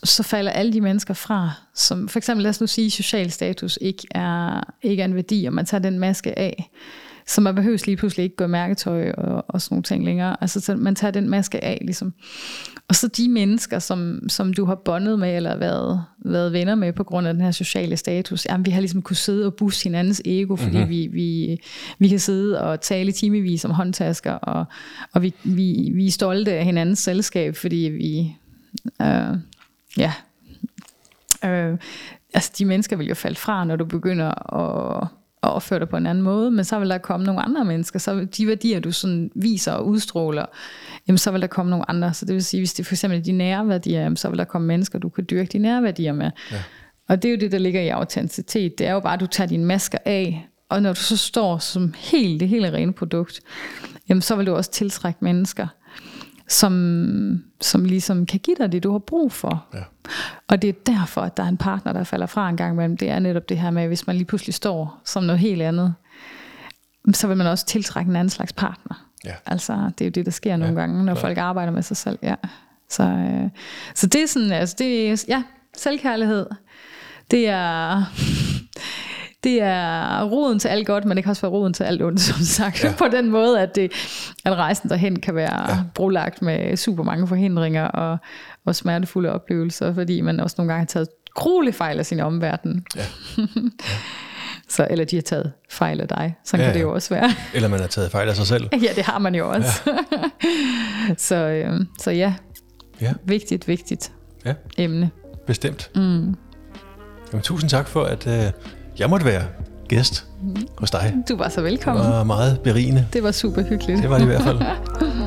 så falder alle de mennesker fra, som for eksempel lad os nu sige, social status ikke er, ikke er en værdi, og man tager den maske af, så man behøver lige pludselig ikke gå mærketøj og, og sådan nogle ting længere. Altså, så man tager den maske af, ligesom. Og så de mennesker, som, som du har bondet med, eller været, været venner med på grund af den her sociale status, jamen, vi har ligesom kunne sidde og busse hinandens ego, fordi mm-hmm. vi, vi, vi kan sidde og tale timevis om håndtasker, og, og vi, vi, vi er stolte af hinandens selskab, fordi vi, øh, ja, øh, altså de mennesker vil jo falde fra, når du begynder at og opføre dig på en anden måde, men så vil der komme nogle andre mennesker, så de værdier, du sådan viser og udstråler, jamen så vil der komme nogle andre. Så det vil sige, hvis det for eksempel er de nære værdier, jamen, så vil der komme mennesker, du kan dyrke de nære værdier med. Ja. Og det er jo det, der ligger i autenticitet. Det er jo bare, at du tager dine masker af, og når du så står som helt det hele rene produkt, jamen så vil du også tiltrække mennesker, som, som ligesom kan give dig det, du har brug for. Ja. Og det er derfor, at der er en partner, der falder fra en gang imellem. Det er netop det her med, hvis man lige pludselig står som noget helt andet, så vil man også tiltrække en anden slags partner. Ja. Altså, det er jo det, der sker nogle ja, gange, når klar. folk arbejder med sig selv. Ja. Så, øh, så det er sådan, altså det er, ja, selvkærlighed. Det er, det er roden til alt godt, men det kan også være roden til alt ondt, som sagt. Ja. På den måde, at, det, at rejsen derhen kan være ja. brolagt med super mange forhindringer og, og smertefulde oplevelser, fordi man også nogle gange har taget gruelige fejl af sin omverden. Ja. ja. Så, eller de har taget fejl af dig. Sådan ja, kan det jo også være. Eller man har taget fejl af sig selv. Ja, det har man jo også. Ja. så, øh, så ja. ja, vigtigt, vigtigt ja. emne. Bestemt. Mm. Jamen, tusind tak for, at øh, jeg måtte være gæst mm. hos dig. Du var så velkommen. Det var meget berigende. Det var super hyggeligt. Det var det i hvert fald.